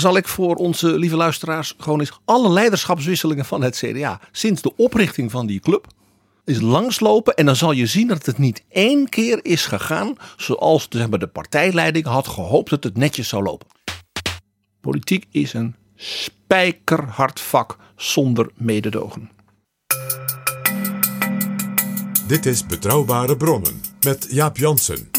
Zal ik voor onze lieve luisteraars gewoon eens alle leiderschapswisselingen van het CDA sinds de oprichting van die club is langslopen. En dan zal je zien dat het niet één keer is gegaan zoals de, partijleiding had gehoopt dat het netjes zou lopen. Politiek is een spijkerhard vak zonder mededogen. Dit is Betrouwbare Bronnen met Jaap Jansen.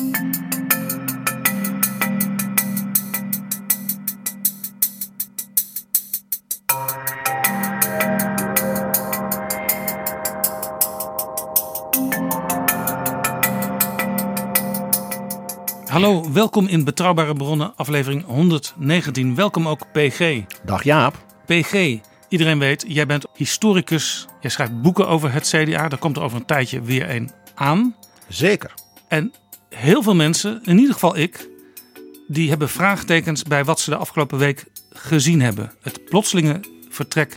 Hallo, welkom in Betrouwbare Bronnen, aflevering 119. Welkom ook PG. Dag Jaap. PG, iedereen weet, jij bent historicus. Jij schrijft boeken over het CDA. Daar komt er over een tijdje weer een aan. Zeker. En heel veel mensen, in ieder geval ik, die hebben vraagtekens bij wat ze de afgelopen week gezien hebben. Het plotselinge vertrek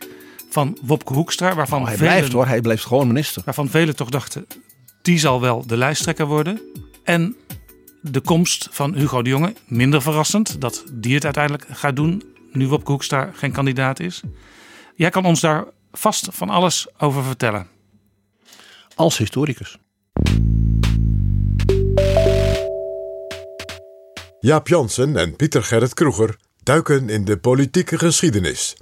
van Wopke Hoekstra, waarvan, Oh, hij velen, blijft hoor, hij blijft gewoon minister. waarvan velen toch dachten, die zal wel de lijsttrekker worden. En de komst van Hugo de Jonge, minder verrassend dat die het uiteindelijk gaat doen, nu Wopke Hoekstra geen kandidaat is. Jij kan ons daar vast van alles over vertellen. Als historicus. Jaap Jansen en Pieter Gerrit Kroeger duiken in de politieke geschiedenis.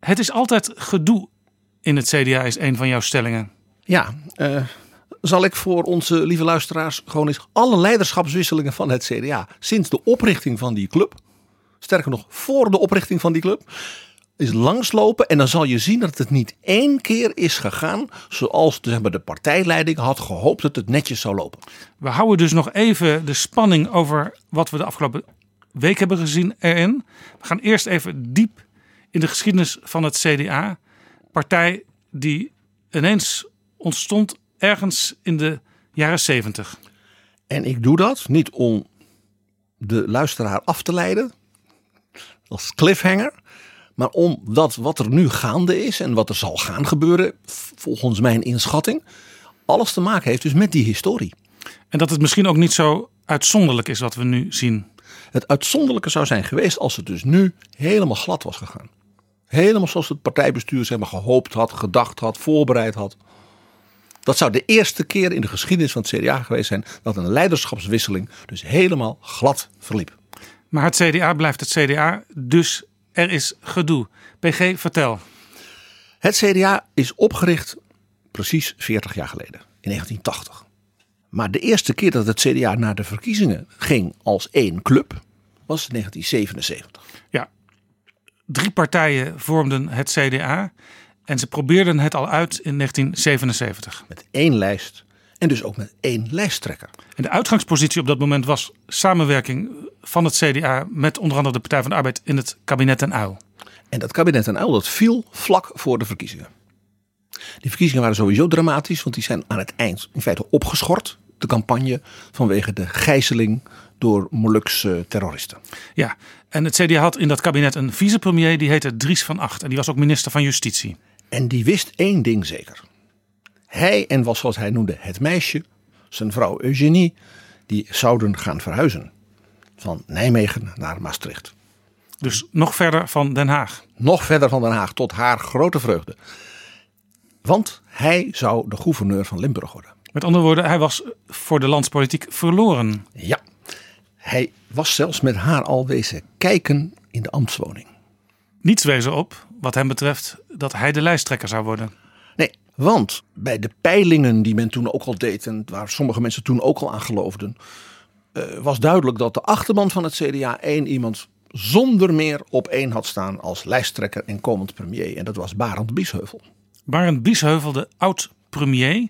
Het is altijd gedoe in het CDA, is een van jouw stellingen. Ja, eh, zal ik voor onze lieve luisteraars gewoon eens alle leiderschapswisselingen van het CDA sinds de oprichting van die club, sterker nog voor de oprichting van die club, is langslopen. En dan zal je zien dat het niet één keer is gegaan zoals de, partijleiding had gehoopt dat het netjes zou lopen. We houden dus nog even de spanning over wat we de afgelopen week hebben gezien erin. We gaan eerst even diep in de geschiedenis van het CDA. Partij die ineens ontstond ergens in de jaren 70. En ik doe dat niet om de luisteraar af te leiden als cliffhanger. Maar omdat wat er nu gaande is en wat er zal gaan gebeuren, volgens mijn inschatting, alles te maken heeft dus met die historie. En dat het misschien ook niet zo uitzonderlijk is wat we nu zien. Het uitzonderlijke zou zijn geweest als het dus nu helemaal glad was gegaan. Helemaal zoals het partijbestuur zeg maar, gehoopt had, gedacht had, voorbereid had. Dat zou de eerste keer in de geschiedenis van het CDA geweest zijn dat een leiderschapswisseling dus helemaal glad verliep. Maar het CDA blijft het CDA, dus er is gedoe. PG, vertel. Het CDA is opgericht precies 40 jaar geleden, in 1980. Maar de eerste keer dat het CDA naar de verkiezingen ging als één club was 1977. Ja, drie partijen vormden het CDA en ze probeerden het al uit in 1977. Met één lijst en dus ook met één lijsttrekker. En de uitgangspositie op dat moment was samenwerking van het CDA met onder andere de Partij van de Arbeid in het kabinet en Uil. En dat kabinet en Uil dat viel vlak voor de verkiezingen. Die verkiezingen waren sowieso dramatisch, want die zijn aan het eind in feite opgeschort. De campagne vanwege de gijzeling door Molukse terroristen. Ja, en het CDA had in dat kabinet een vicepremier die heette Dries van Acht. En die was ook minister van Justitie. En die wist één ding zeker. Hij en was zoals hij noemde het meisje, zijn vrouw Eugenie, die zouden gaan verhuizen. Van Nijmegen naar Maastricht. Dus nog verder van Den Haag. Nog verder van Den Haag, tot haar grote vreugde. Want hij zou de gouverneur van Limburg worden. Met andere woorden, hij was voor de landspolitiek verloren. Ja, hij was zelfs met haar al wezen kijken in de ambtswoning. Niets wezen op, wat hem betreft, dat hij de lijsttrekker zou worden. Nee, want bij de peilingen die men toen ook al deed en waar sommige mensen toen ook al aan geloofden, eh, was duidelijk dat de achterban van het CDA één iemand zonder meer op één had staan als lijsttrekker en komend premier. En dat was Barend Biesheuvel. Barend Biesheuvel, de oud-premier,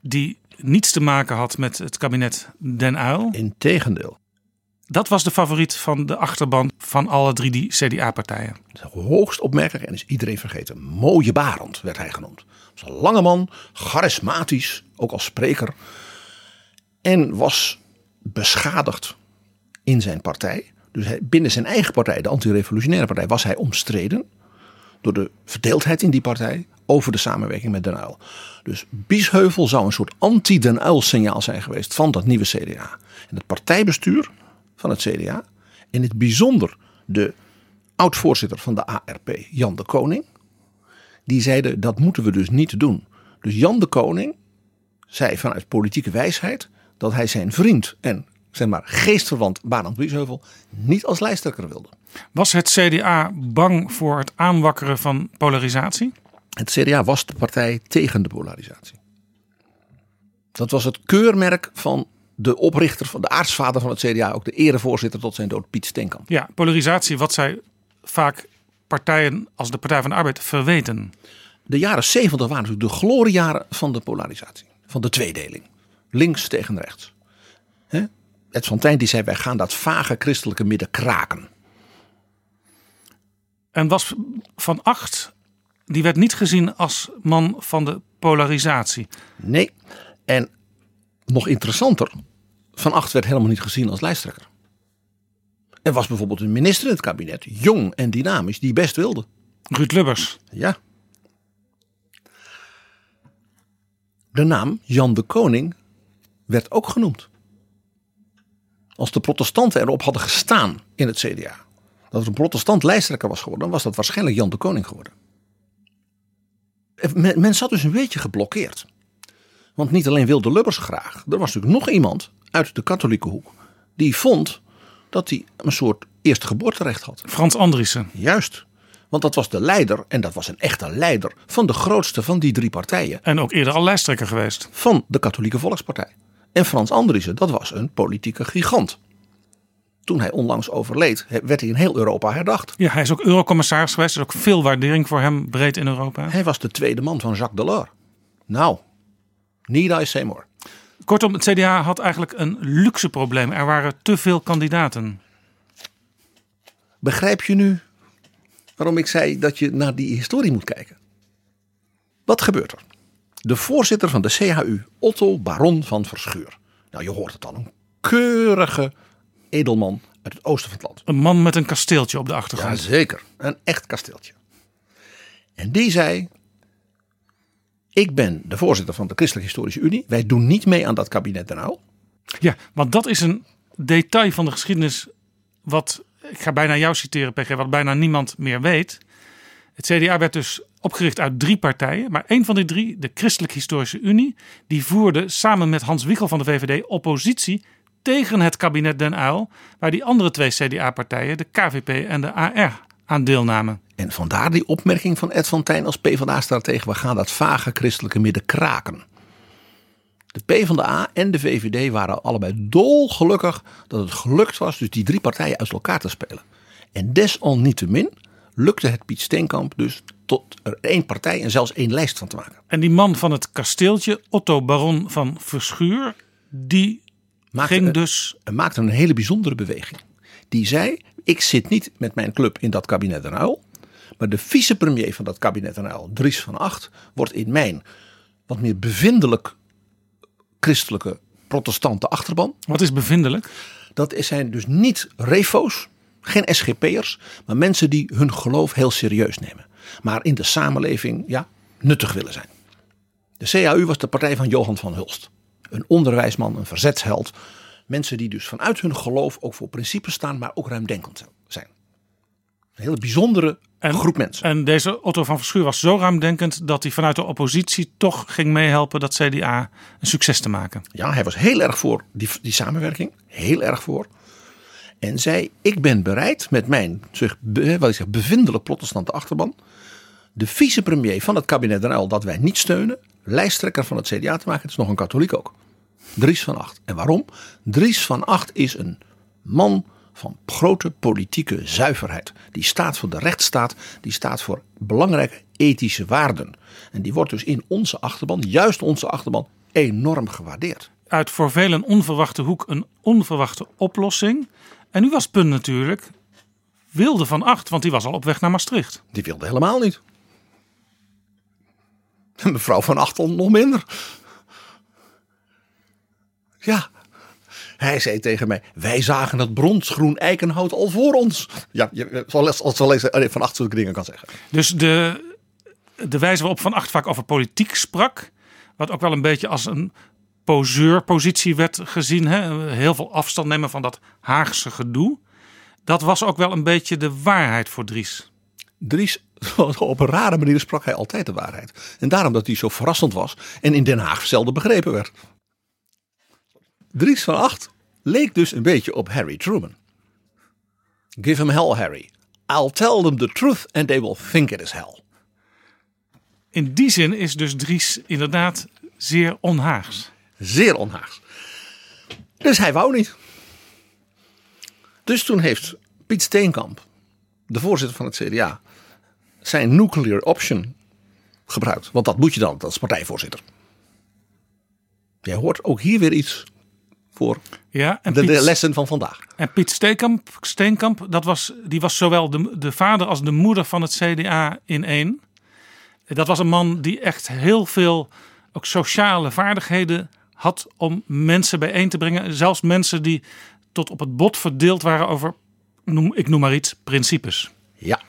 die niets te maken had met het kabinet Den Uyl. Integendeel. Dat was de favoriet van de achterban van alle drie die CDA-partijen. Hoogst opmerkelijk en is iedereen vergeten. Mooie Barend werd hij genoemd. Was een lange man, charismatisch, ook als spreker. En was beschadigd in zijn partij. Dus binnen zijn eigen partij, de antirevolutionaire partij, was hij omstreden. Door de verdeeldheid in die partij over de samenwerking met Den Uyl. Dus Biesheuvel zou een soort anti-Den Uyl signaal zijn geweest van dat nieuwe CDA. En het partijbestuur van het CDA, in het bijzonder de oud-voorzitter van de ARP, Jan de Koning, die zeiden dat moeten we dus niet doen. Dus Jan de Koning zei vanuit politieke wijsheid dat hij zijn vriend en zeg maar geestverwant Barend Biesheuvel niet als lijsttrekker wilde. Was het CDA bang voor het aanwakkeren van polarisatie? Het CDA was de partij tegen de polarisatie. Dat was het keurmerk van de oprichter, van de aartsvader van het CDA, ook de erevoorzitter tot zijn dood, Piet Steenkamp. Ja, polarisatie, wat zij vaak partijen als de Partij van de Arbeid verweten. De jaren 70 waren natuurlijk de gloriejaren van de polarisatie, van de tweedeling. Links tegen rechts. Hè? Ed van Tijn die zei, wij gaan dat vage christelijke midden kraken. En was Van Acht, die werd niet gezien als man van de polarisatie. Nee, en nog interessanter, Van Acht werd helemaal niet gezien als lijsttrekker. Er was bijvoorbeeld een minister in het kabinet, jong en dynamisch, die best wilde. Ruud Lubbers. Ja. De naam Jan de Koning werd ook genoemd. Als de protestanten erop hadden gestaan in het CDA, dat er een protestant lijsttrekker was geworden, dan was dat waarschijnlijk Jan de Koning geworden. Men, men zat dus een beetje geblokkeerd. Want niet alleen wilde Lubbers graag, er was natuurlijk nog iemand uit de katholieke hoek die vond dat hij een soort eerste geboorterecht had. Frans Andriessen. Juist. Want dat was de leider, en dat was een echte leider, van de grootste van die drie partijen. En ook eerder al lijsttrekker geweest. Van de Katholieke Volkspartij. En Frans Andriessen, dat was een politieke gigant. Toen hij onlangs overleed, werd hij in heel Europa herdacht. Ja, hij is ook eurocommissaris geweest. Er is ook veel waardering voor hem breed in Europa. Hij was de tweede man van Jacques Delors. Nou, need I say more. Kortom, het CDA had eigenlijk een luxe probleem. Er waren te veel kandidaten. Begrijp je nu waarom ik zei dat je naar die historie moet kijken? Wat gebeurt er? De voorzitter van de CHU, Otto Baron van Verschuur. Nou, je hoort het al. Een keurige edelman uit het oosten van het land. Een man met een kasteeltje op de achtergrond. Jazeker, een echt kasteeltje. En die zei, ik ben de voorzitter van de Christelijke Historische Unie. Wij doen niet mee aan dat kabinet Den Uyl. Ja, want dat is een detail van de geschiedenis wat, ik ga bijna jou citeren PG, wat bijna niemand meer weet. Het CDA werd dus opgericht uit drie partijen, maar één van die drie, de Christelijke Historische Unie, die voerde samen met Hans Wiegel van de VVD oppositie tegen het kabinet Den Uyl, waar die andere twee CDA-partijen, de KVP en de AR, aan deelnamen. En vandaar die opmerking van Ed van Tijn als PvdA-stratege. We gaan dat vage christelijke midden kraken. De PvdA en de VVD waren allebei dolgelukkig dat het gelukt was dus die drie partijen uit elkaar te spelen. En desalniettemin lukte het Piet Steenkamp dus tot er één partij en zelfs één lijst van te maken. En die man van het kasteeltje, Otto Baron van Verschuur, die Maakte ging een- dus maakte een hele bijzondere beweging. Die zei, ik zit niet met mijn club in dat kabinet Den Uyl. Maar de vicepremier van dat kabinet Uyl, Dries van Acht, wordt in mijn wat meer bevindelijk christelijke protestante achterban. Wat is bevindelijk? Dat zijn dus niet refo's, geen SGP'ers, maar mensen die hun geloof heel serieus nemen. Maar in de samenleving ja, nuttig willen zijn. De CAU was de partij van Johan van Hulst. Een onderwijsman, een verzetsheld. Mensen die dus vanuit hun geloof ook voor principes staan, maar ook ruimdenkend zijn. Een hele bijzondere En- groep mensen. En deze Otto van Verschuur was zo ruimdenkend dat hij vanuit de oppositie toch ging meehelpen dat CDA een succes te maken. Ja, hij was heel erg voor die, die samenwerking. Heel erg voor. En zei, ik ben bereid met mijn zeg, be- wat ik zeg, bevindelijk protestante achterban... de vicepremier van het kabinet Den Uyl dat wij niet steunen... lijsttrekker van het CDA te maken. Het is nog een katholiek ook. Dries van Acht. En waarom? Dries van Acht is een man van grote politieke zuiverheid. Die staat voor de rechtsstaat. Die staat voor belangrijke ethische waarden. En die wordt dus in onze achterban, juist onze achterban, enorm gewaardeerd. Uit voor velen onverwachte hoek een onverwachte oplossing. En nu was het punt natuurlijk Wilde van Acht, want die was al op weg naar Maastricht. Die wilde helemaal niet. En mevrouw van Achtel nog minder. Ja. Hij zei tegen mij, wij zagen het bronsgroen eikenhout al voor ons. Ja, je zal als eens eh, van acht zulke dingen kan zeggen. Dus de, de wijze waarop Van Acht vaak over politiek sprak, wat ook wel een beetje als een poseurpositie werd gezien, hè? heel veel afstand nemen van dat Haagse gedoe, dat was ook wel een beetje de waarheid voor Dries. Dries, op een rare manier sprak hij altijd de waarheid. En daarom dat hij zo verrassend was en in Den Haag zelden begrepen werd. Dries van Acht leek dus een beetje op Harry Truman. Give him hell, Harry. I'll tell them the truth and they will think it is hell. In die zin is dus Dries inderdaad zeer onhaags. Zeer onhaags. Dus hij wou niet. Dus toen heeft Piet Steenkamp, de voorzitter van het CDA, zijn nuclear option gebruikt. Want dat moet je dan als partijvoorzitter. Jij hoort ook hier weer iets voor Ja, en de, de lessen van vandaag. en Piet Steenkamp, Steenkamp dat was, die was zowel de, de vader als de moeder van het CDA in één. Dat was een man die echt heel veel ook sociale vaardigheden had om mensen bijeen te brengen. Zelfs mensen die tot op het bot verdeeld waren over, noem, ik noem maar iets, principes. Ja.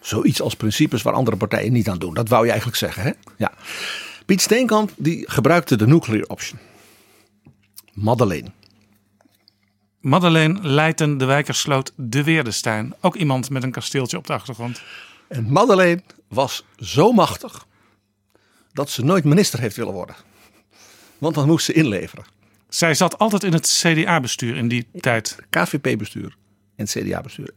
Zoiets als principes waar andere partijen niet aan doen. Dat wou je eigenlijk zeggen, hè? Ja. Piet Steenkamp die gebruikte de nuclear option. Madeleine. Madeleine Leijten de Wijkersloot de Weerdestein. Ook iemand met een kasteeltje op de achtergrond. En Madeleine was zo machtig dat ze nooit minister heeft willen worden. Want dan moest ze inleveren. Zij zat altijd in het CDA-bestuur in die tijd. KVP-bestuur en CDA-bestuur.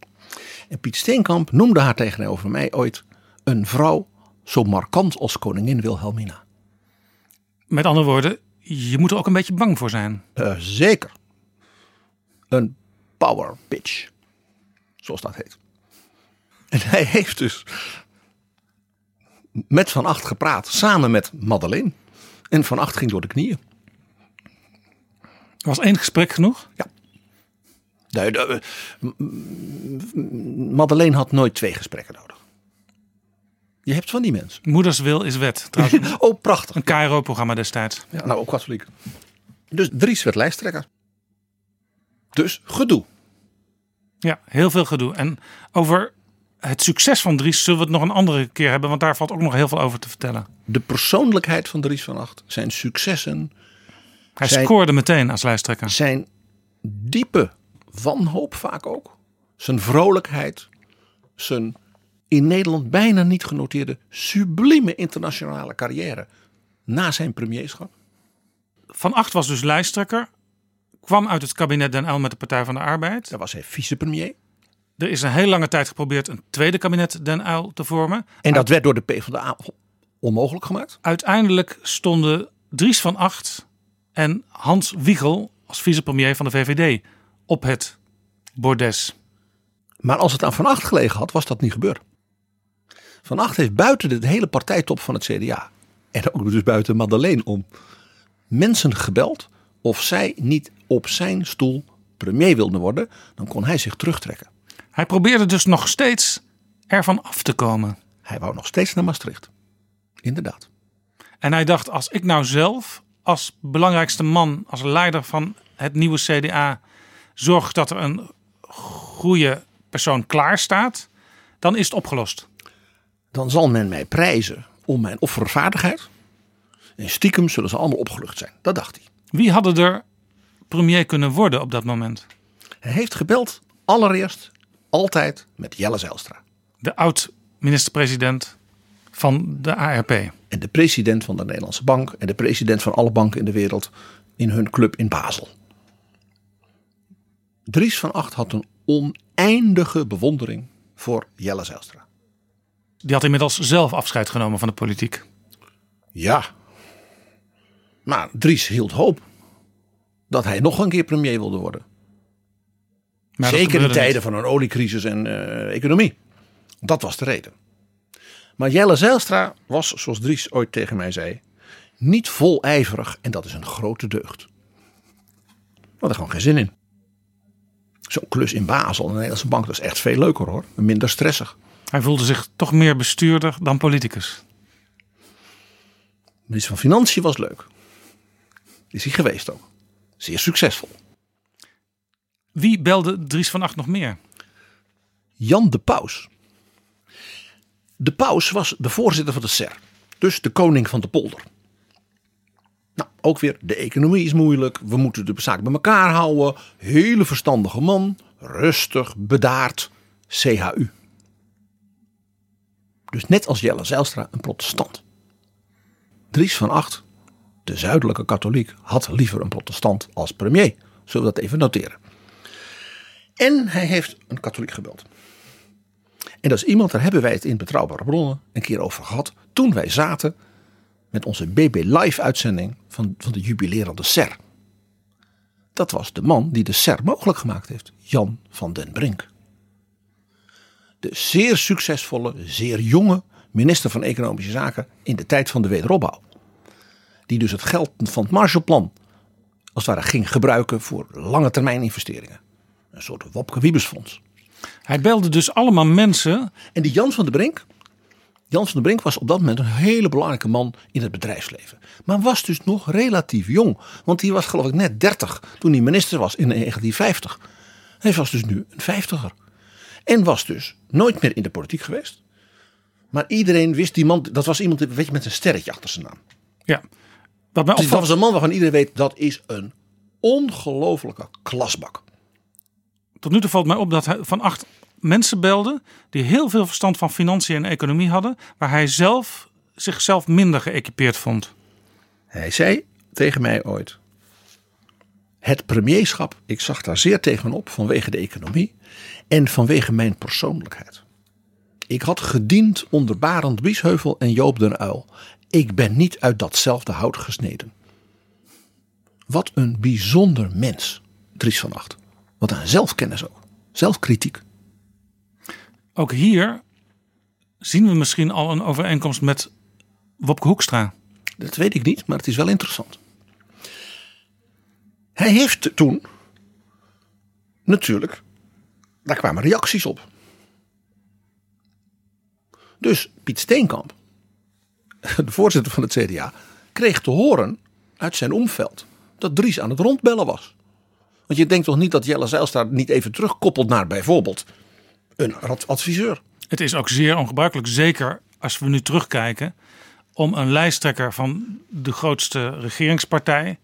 En Piet Steenkamp noemde haar tegenover mij ooit een vrouw zo markant als koningin Wilhelmina. Met andere woorden, je moet er ook een beetje bang voor zijn. Eh, zeker. Een power pitch. Zoals dat heet. En hij heeft dus met Van Acht gepraat. Samen met Madeleine. En Van Acht ging door de knieën. Was één gesprek genoeg. Nee, de, eh, Madeleine had nooit twee gesprekken nodig. Je hebt van die mensen. Moeders wil is wet. Trouwens, Oh, prachtig. een KRO-programma destijds. Ja, nou, ook katholiek. Dus Dries werd lijsttrekker. Dus gedoe. Ja, heel veel gedoe. En over het succes van Dries zullen we het nog een andere keer hebben. Want daar valt ook nog heel veel over te vertellen. De persoonlijkheid van Dries van Acht, zijn successen, Hij scoorde meteen als lijsttrekker. zijn diepe wanhoop vaak ook. Zijn vrolijkheid, zijn in Nederland bijna niet genoteerde sublieme internationale carrière na zijn premierschap. Van Acht was dus lijsttrekker. Kwam uit het kabinet Den Uyl met de Partij van de Arbeid. Daar was hij vicepremier. Er is een heel lange tijd geprobeerd een tweede kabinet Den Uyl te vormen. En dat werd door de PvdA onmogelijk gemaakt. Uiteindelijk stonden Dries van Acht en Hans Wiegel als vicepremier van de VVD op het bordes. Maar als het aan Van Acht gelegen had, was dat niet gebeurd. Van Acht heeft buiten de hele partijtop van het CDA. En ook dus buiten Madeleine om mensen gebeld of zij niet op zijn stoel premier wilden worden. Dan kon hij zich terugtrekken. Hij probeerde dus nog steeds ervan af te komen. Hij wou nog steeds naar Maastricht. Inderdaad. En hij dacht, als ik nou zelf als belangrijkste man, als leider van het nieuwe CDA, zorg dat er een goede persoon klaar staat, dan is het opgelost. Dan zal men mij prijzen om mijn offervaardigheid. En stiekem zullen ze allemaal opgelucht zijn. Dat dacht hij. Wie hadden er premier kunnen worden op dat moment? Hij heeft gebeld allereerst altijd met Jelle Zijlstra. De oud-minister-president van de ARP. En de president van de Nederlandse Bank en de president van alle banken in de wereld in hun club in Basel. Dries van Acht had een oneindige bewondering voor Jelle Zijlstra. Die had inmiddels zelf afscheid genomen van de politiek. Ja. Maar Dries hield hoop dat hij nog een keer premier wilde worden. Maar Zeker in tijden niet. van een oliecrisis en eh, economie. Dat was de reden. Maar Jelle Zijlstra was, zoals Dries ooit tegen mij zei, niet vol ijverig en dat is een grote deugd. We hadden gewoon geen zin in. Zo'n klus in Basel, een Nederlandse bank, dat is echt veel leuker hoor. Minder stressig. Hij voelde zich toch meer bestuurder dan politicus. Minister van Financiën was leuk. Is hij geweest ook. Zeer succesvol. Wie belde Dries van Acht nog meer? Jan de Paus. De paus was de voorzitter van de SER. Dus de koning van de polder. Nou, ook weer, de economie is moeilijk. We moeten de zaak bij elkaar houden. Hele verstandige man. Rustig, bedaard. CHU. Dus net als Jelle Zijlstra een protestant. Dries van Acht, de zuidelijke katholiek, had liever een protestant als premier. Zullen we dat even noteren. En hij heeft een katholiek gebeld. En dat is iemand, daar hebben wij het in Betrouwbare Bronnen een keer over gehad. Toen wij zaten met onze BB Live uitzending van, van de jubilerende SER. Dat was de man die de SER mogelijk gemaakt heeft. Jan van den Brink. De zeer succesvolle, zeer jonge minister van Economische Zaken in de tijd van de wederopbouw. Die dus het geld van het Marshallplan als het ware ging gebruiken voor lange termijn investeringen. Een soort Wopke Wiebesfonds. Hij belde dus allemaal mensen. En die Jan van der Brink. Jan van der Brink was op dat moment een hele belangrijke man in het bedrijfsleven. Maar was dus nog relatief jong. Want hij was geloof ik net 30 toen hij minister was in 1950. Hij was dus nu een vijftiger. En was dus nooit meer in de politiek geweest. Maar iedereen wist die man, dat was iemand weet je, met een sterretje achter zijn naam. Ja. Wat mij Dus dat opvalt, was een man waarvan iedereen weet dat is een ongelofelijke klasbak. tot nu toe valt mij op dat hij van acht mensen belde. die heel veel verstand van financiën en economie hadden. waar hij zelf zichzelf minder geëquipeerd vond. Hij zei tegen mij ooit: Het premierschap, ik zag daar zeer tegenop vanwege de economie en vanwege mijn persoonlijkheid. Ik had gediend onder Barend Biesheuvel en Joop den Uil. Ik ben niet uit datzelfde hout gesneden. Wat een bijzonder mens, Dries van Acht. Wat een zelfkennis ook. Zelfkritiek. Ook hier zien we misschien al een overeenkomst met Wopke Hoekstra. Dat weet ik niet, maar het is wel interessant. Hij heeft toen natuurlijk, daar kwamen reacties op. Dus Piet Steenkamp, de voorzitter van het CDA, kreeg te horen uit zijn omveld dat Dries aan het rondbellen was. Want je denkt toch niet dat Jelle Zijlstra niet even terugkoppelt naar bijvoorbeeld een adviseur. Het is ook zeer ongebruikelijk, zeker als we nu terugkijken, om een lijsttrekker van de grootste regeringspartij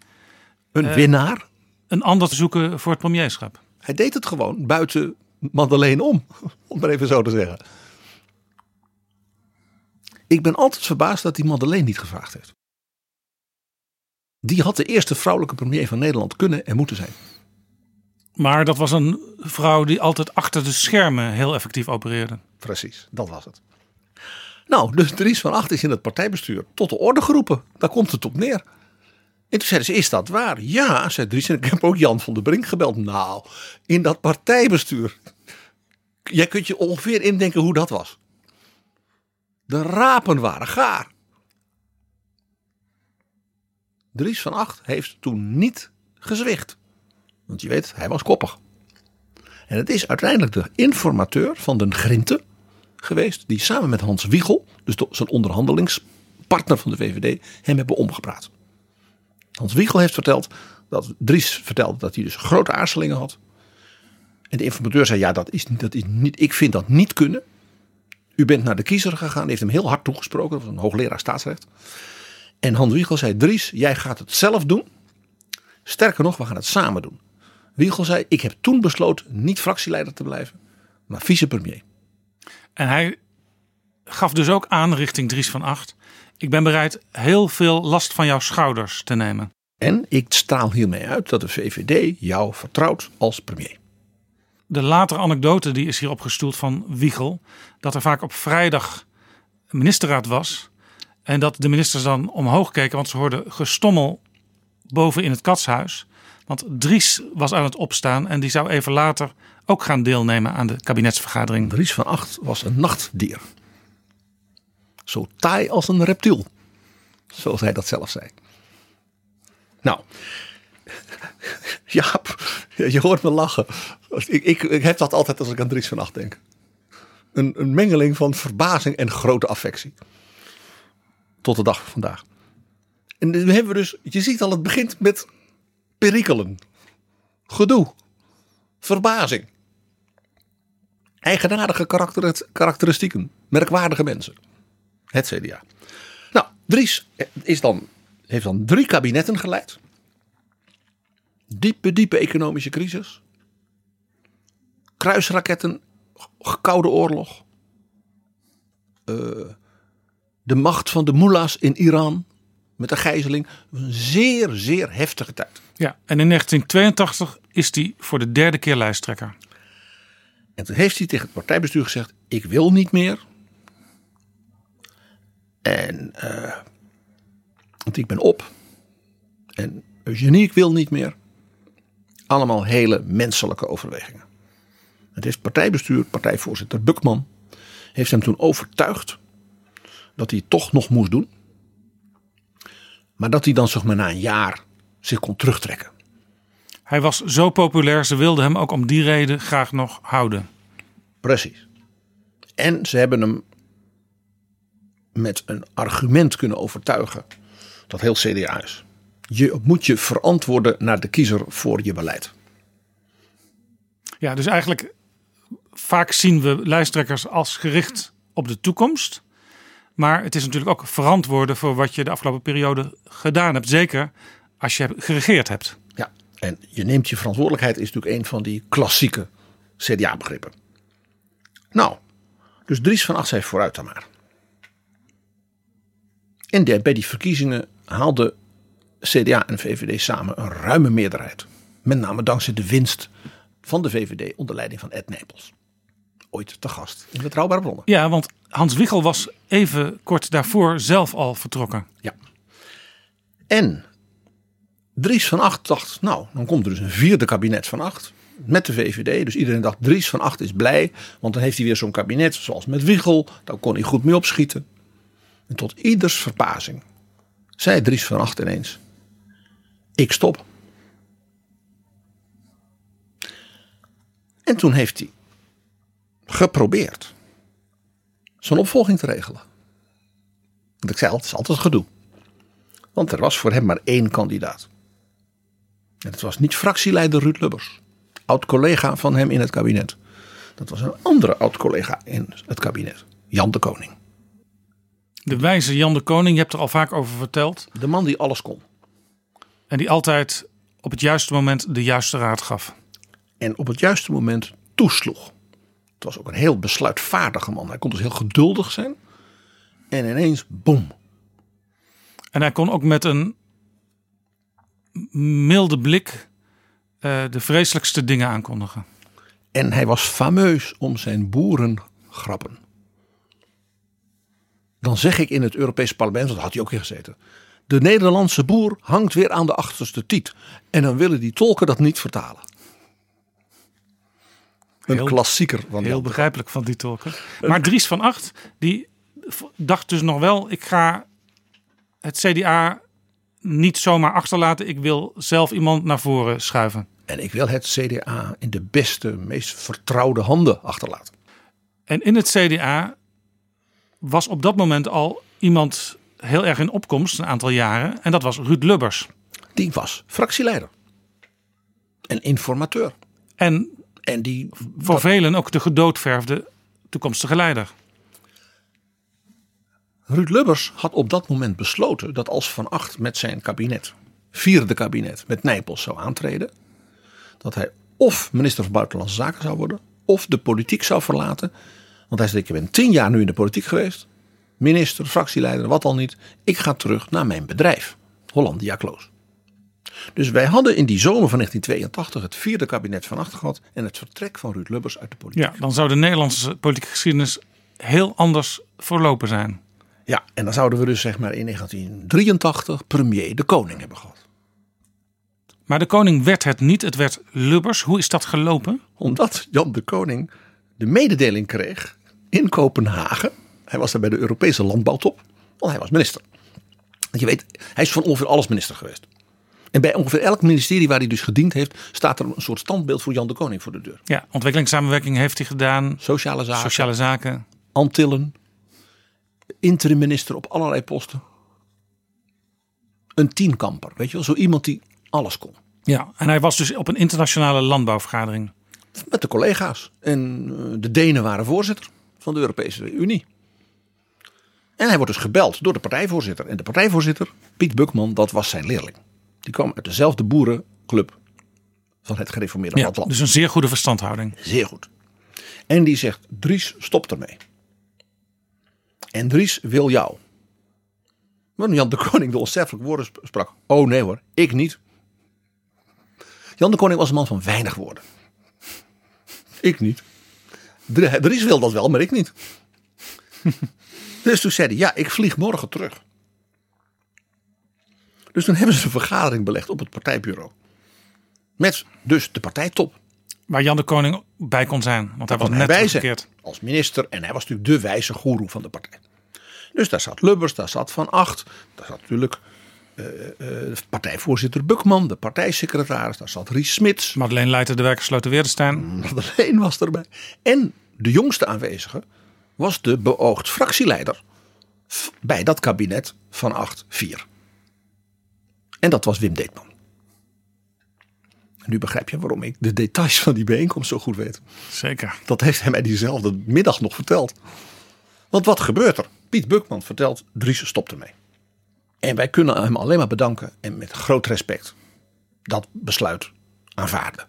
Een winnaar. een ander te zoeken voor het premierschap. Hij deed het gewoon buiten Madeleine om. Om maar even zo te zeggen. Ik ben altijd verbaasd dat hij Madeleine niet gevraagd heeft. Die had de eerste vrouwelijke premier van Nederland kunnen en moeten zijn. Maar dat was een vrouw die altijd achter de schermen heel effectief opereerde. Precies, dat was het. Nou, dus Dries van Acht is in het partijbestuur tot de orde geroepen. Daar komt het op neer. En toen zeiden ze, is dat waar? Ja, zei Dries. En ik heb ook Jan van der Brink gebeld. Nou, in dat partijbestuur. Jij kunt je ongeveer indenken hoe dat was. De rapen waren gaar. Dries van Acht heeft toen niet gezwicht. Want je weet, hij was koppig. En het is uiteindelijk de informateur van den Grinte geweest. Die samen met Hans Wiegel, dus de- zijn onderhandelingspartner van de VVD, hem hebben omgepraat. Hans Wiegel heeft verteld dat Dries vertelde dat hij dus grote aarzelingen had. En de informateur zei: Ja, dat is, dat is niet, ik vind dat niet kunnen. U bent naar de kiezer gegaan, heeft hem heel hard toegesproken, dat was een hoogleraar staatsrecht. En Hans Wiegel zei: Dries, jij gaat het zelf doen. Sterker nog, we gaan het samen doen. Wiegel zei: Ik heb toen besloten niet fractieleider te blijven, maar vicepremier. En hij gaf dus ook aan richting Dries van Acht. Ik ben bereid heel veel last van jouw schouders te nemen. En ik straal hiermee uit dat de VVD jou vertrouwt als premier. De latere anekdote die is hier opgestoeld van Wiegel. Dat er vaak op vrijdag ministerraad was. En dat de ministers dan omhoog keken, want ze hoorden gestommel boven in het katshuis. Want Dries was aan het opstaan en die zou even later ook gaan deelnemen aan de kabinetsvergadering. Dries van Acht was een nachtdier. Zo taai als een reptiel. Zoals hij dat zelf zei. Nou, Jaap, je hoort me lachen. Ik, ik, ik heb dat altijd als ik aan Dries van Acht denk. Een, een mengeling van verbazing en grote affectie. Tot de dag van vandaag. En dan hebben we dus, je ziet al, het begint met perikelen. Gedoe. Verbazing. Eigenaardige karakter, karakteristieken. Merkwaardige mensen. Het CDA. Nou, Dries is dan, heeft dan drie kabinetten geleid. Diepe, diepe economische crisis. Kruisraketten, koude oorlog. Eh, de macht van de mullahs in Iran met de gijzeling. Een zeer, zeer heftige tijd. Ja, en in 1982 is hij voor de derde keer lijsttrekker. En toen heeft hij tegen het partijbestuur gezegd: Ik wil niet meer. En uh, want ik ben op. En Eugenie, ik wil niet meer. Allemaal hele menselijke overwegingen. Het heeft partijbestuur, partijvoorzitter Bukman, heeft hem toen overtuigd dat hij het toch nog moest doen. Maar dat hij dan zeg maar na een jaar zich kon terugtrekken. Hij was zo populair, ze wilden hem ook om die reden graag nog houden. Precies. En ze hebben hem met een argument kunnen overtuigen dat heel CDA is. Je moet je verantwoorden naar de kiezer voor je beleid. Ja, dus eigenlijk vaak zien we lijsttrekkers als gericht op de toekomst. Maar het is natuurlijk ook verantwoorden voor wat je de afgelopen periode gedaan hebt. Zeker als je geregeerd hebt. Ja, en je neemt je verantwoordelijkheid is natuurlijk een van die klassieke CDA-begrippen. Nou, dus Dries van Acht zei vooruit dan maar. En bij die verkiezingen haalden CDA en VVD samen een ruime meerderheid. Met name dankzij de winst van de VVD onder leiding van Ed Nijpels. Ooit te gast in Betrouwbare Bronnen. Ja, want Hans Wiegel was even kort daarvoor zelf al vertrokken. Ja. En Dries van Acht dacht, nou, dan komt er dus een vierde kabinet van Acht. Met de VVD. Dus iedereen dacht, Dries van Acht is blij. Want dan heeft hij weer zo'n kabinet zoals met Wiegel. Daar kon hij goed mee opschieten. En tot ieders verbazing zei Dries van Acht ineens: Ik stop. En toen heeft hij geprobeerd zijn opvolging te regelen. Want ik zei het is altijd gedoe. Want er was voor hem maar één kandidaat. En het was niet fractieleider Ruud Lubbers. Oud-collega van hem in het kabinet. Dat was een andere oud-collega in het kabinet. Jan de Koning. De wijze Jan de Koning, je hebt er al vaak over verteld. De man die alles kon. En die altijd op het juiste moment de juiste raad gaf. En op het juiste moment toesloeg. Het was ook een heel besluitvaardige man. Hij kon dus heel geduldig zijn. En ineens, boem. En hij kon ook met een milde blik uh, de vreselijkste dingen aankondigen. En hij was fameus om zijn boerengrappen. Dan zeg ik in het Europees Parlement, dat had hij ook in gezeten. De Nederlandse boer hangt weer aan de achterste tiet. En dan willen die tolken dat niet vertalen. Een Heel- klassieker van Heel begrijpelijk van die tolken. Maar Dries van Acht, die dacht dus nog wel, ik ga het CDA niet zomaar achterlaten. Ik wil zelf iemand naar voren schuiven. En ik wil het CDA in de beste, meest vertrouwde handen achterlaten. En in het CDA was op dat moment al iemand heel erg in opkomst, een aantal jaren. En dat was Ruud Lubbers. Die was fractieleider. En informateur. En En die voor velen ook de gedoodverfde toekomstige leider. Ruud Lubbers had op dat moment besloten dat als Van Acht met zijn kabinet, vierde kabinet, met Nijpels zou aantreden, dat hij of minister van Buitenlandse Zaken zou worden, of de politiek zou verlaten. Want hij zei, ik ben tien jaar nu in de politiek geweest. Minister, fractieleider, wat al niet. Ik ga terug naar mijn bedrijf. Hollandia Kloos. Dus wij hadden in die zomer van 1982 het vierde kabinet van achter gehad. En het vertrek van Ruud Lubbers uit de politiek. Ja, dan zou de Nederlandse politieke geschiedenis heel anders verlopen zijn. Ja, en dan zouden we dus zeg maar in 1983 premier de koning hebben gehad. Maar de koning werd het niet, het werd Lubbers. Hoe is dat gelopen? Omdat Jan de Koning de mededeling kreeg in Kopenhagen. Hij was daar bij de Europese landbouwtop, want hij was minister. Want je weet, hij is van ongeveer alles minister geweest. En bij ongeveer elk ministerie waar hij dus gediend heeft, staat er een soort standbeeld voor Jan de Koning voor de deur. Ja, ontwikkelingssamenwerking heeft hij gedaan. Sociale zaken, Sociale zaken. Antillen, interim minister op allerlei posten. Een tienkamper, weet je wel, zo iemand die alles kon. Ja, en hij was dus op een internationale landbouwvergadering. Met de collega's. En eh, de Denen waren voorzitter van de Europese Unie. En hij wordt dus gebeld door de partijvoorzitter. En de partijvoorzitter, Piet Bukman, dat was zijn leerling. Die kwam uit dezelfde boerenclub van het gereformeerde Ja, platteland. dus een zeer goede verstandhouding. Zeer goed. En die zegt, Dries, stop ermee. En Dries wil jou. Maar Jan de Koning de onsterfelijke woorden sp- sprak. Oh nee hoor, ik niet. Jan de Koning was een man van weinig woorden. Ik niet. Dr- Dries wil dat wel, maar ik niet. dus toen zei hij, ja, ik vlieg morgen terug. Dus toen hebben ze een vergadering belegd op het partijbureau. Met dus de partijtop. Waar Jan de Koning bij kon zijn. Want hij was net hij teruggekeerd. als minister. En hij was natuurlijk de wijze goeroe van de partij. Dus daar zat Lubbers, daar zat Van Acht. Daar zat natuurlijk de partijvoorzitter Bukman, de partijsecretaris. Daar zat Ries Smits. Madeleine Leijten de Werkersloten Weerdenstein. Madeleine was erbij. En de jongste aanwezige was de beoogd fractieleider bij dat kabinet van 8-4. En dat was Wim Deetman. Nu begrijp je waarom ik de details van die bijeenkomst zo goed weet. Zeker. Dat heeft hij mij diezelfde middag nog verteld. Want wat gebeurt er? Piet Bukman vertelt, Dries stopt ermee. En wij kunnen hem alleen maar bedanken en met groot respect dat besluit aanvaarden.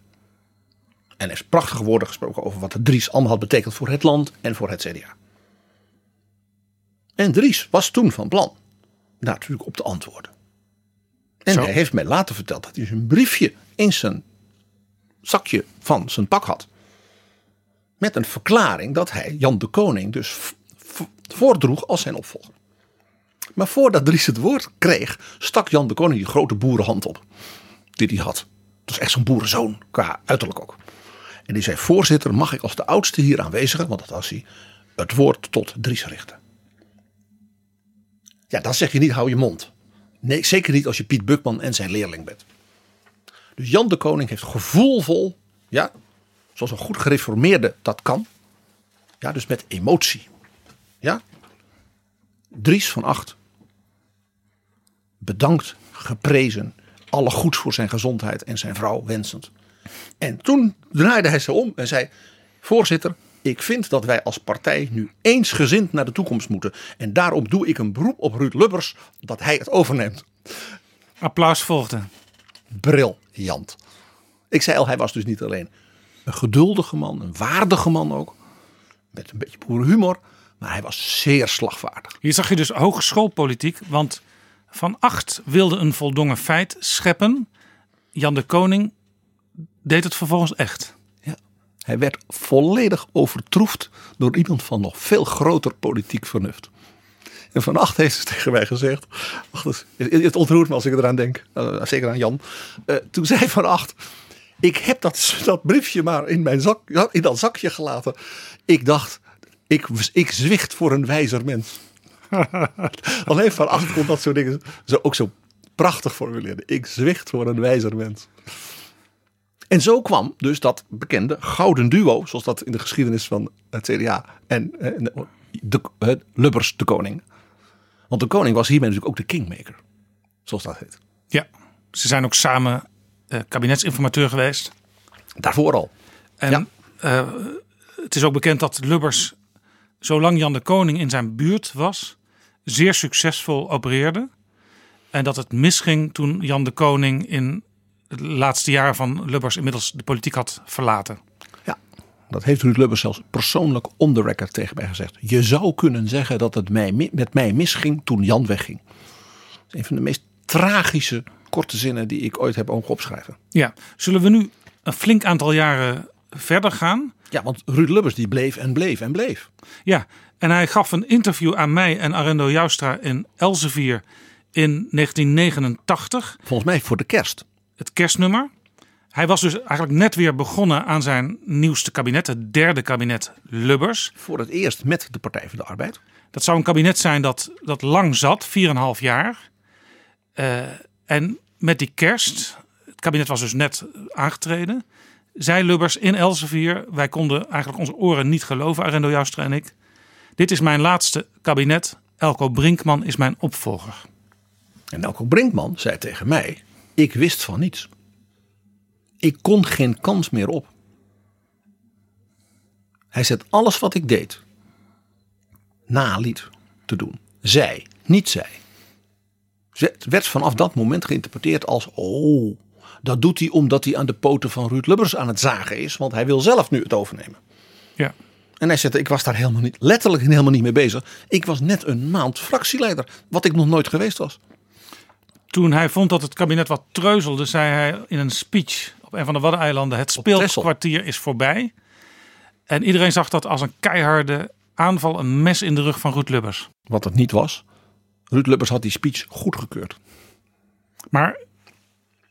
En hij heeft prachtige woorden gesproken over wat de Dries allemaal had betekend voor het land en voor het CDA. En Dries was toen van plan daar natuurlijk op te antwoorden. En Zo. hij heeft mij later verteld dat hij een briefje in zijn zakje van zijn pak had. Met een verklaring dat hij Jan de Koning dus voordroeg als zijn opvolger. Maar voordat Dries het woord kreeg, stak Jan de Koning die grote boerenhand op. Die hij had. Dat was echt zo'n boerenzoon, qua uiterlijk ook. En die zei, voorzitter, mag ik als de oudste hier aanwezige, want dat was hij, het woord tot Dries richten. Ja, dan zeg je niet, hou je mond. Nee, zeker niet als je Piet Bukman en zijn leerling bent. Dus Jan de Koning heeft gevoelvol, ja, zoals een goed gereformeerde dat kan. Ja, dus met emotie. Ja. Dries van Acht. Bedankt, geprezen. Alle goeds voor zijn gezondheid en zijn vrouw wensend. En toen draaide hij zich om en zei: Voorzitter, ik vind dat wij als partij nu eensgezind naar de toekomst moeten. En daarom doe ik een beroep op Ruud Lubbers dat hij het overneemt. Applaus volgde. Briljant. Ik zei al, hij was dus niet alleen een geduldige man, een waardige man ook. Met een beetje boerenhumor. Maar hij was zeer slagvaardig. Hier zag je dus hogeschoolpolitiek. Want Van Acht wilde een voldongen feit scheppen. Jan de Koning deed het vervolgens echt. Ja. Hij werd volledig overtroefd door iemand van nog veel groter politiek vernuft. En Van Acht heeft dus tegen mij gezegd. Wacht eens, het ontroert me als ik eraan denk. eh, zeker aan Jan. Eh, toen zei Van Acht. Ik heb dat, dat briefje maar in, mijn zak, in dat zakje gelaten. Ik dacht, ik, ik zwicht voor een wijzer mens. Alleen Van Acht kon dat soort dingen zo, ook zo prachtig formuleren. Ik zwicht voor een wijzer mens. En zo kwam dus dat bekende gouden duo, zoals dat in de geschiedenis van het CDA en eh, de, de, Lubbers de koning. Want de koning was hiermee natuurlijk ook de kingmaker, zoals dat heet. Ja, ze zijn ook samen eh, kabinetsinformateur geweest. Daarvoor al. En Ja. eh, het is ook bekend dat Lubbers, zolang Jan de Koning in zijn buurt was, zeer succesvol opereerde. En dat het misging toen Jan de Koning in het laatste jaar van Lubbers inmiddels de politiek had verlaten. Ja, Dat heeft Ruud Lubbers zelfs persoonlijk on the record tegen mij gezegd. Je zou kunnen zeggen dat het mij, mi- met mij misging toen Jan wegging. Dat is een van de meest tragische korte zinnen die ik ooit heb mogen opschrijven. Ja, zullen we nu een flink aantal jaren verder gaan? Ja, want Ruud Lubbers die bleef en bleef en bleef. Ja, en hij gaf een interview aan mij en Arendo Joustra in Elsevier in 1989, Volgens mij voor de kerst. het kerstnummer. Hij was dus eigenlijk net weer begonnen aan zijn nieuwste kabinet, het derde kabinet Lubbers. Voor het eerst met de Partij van de Arbeid. Dat zou een kabinet zijn dat, dat lang zat, 4,5 jaar. Eh, en met die kerst, het kabinet was dus net aangetreden, zei Lubbers in Elsevier, wij konden eigenlijk onze oren niet geloven, Arendo Joustra en ik. Dit is mijn laatste kabinet, Elko Brinkman is mijn opvolger. En Elko Brinkman zei tegen mij: Ik wist van niets. Ik kon geen kans meer op. Hij zet alles wat ik deed naliet te doen. Zij, niet zij. Het werd vanaf dat moment geïnterpreteerd als: Oh, dat doet hij omdat hij aan de poten van Ruud Lubbers aan het zagen is, want hij wil zelf nu het overnemen. Ja. En hij zette: Ik was daar helemaal niet, letterlijk helemaal niet mee bezig. Ik was net een maand fractieleider, wat ik nog nooit geweest was. Toen hij vond dat het kabinet wat treuzelde, zei hij in een speech op een van de Waddeneilanden: Het speelkwartier is voorbij. En iedereen zag dat als een keiharde aanval, een mes in de rug van Ruud Lubbers. Wat het niet was. Ruud Lubbers had die speech goedgekeurd. Maar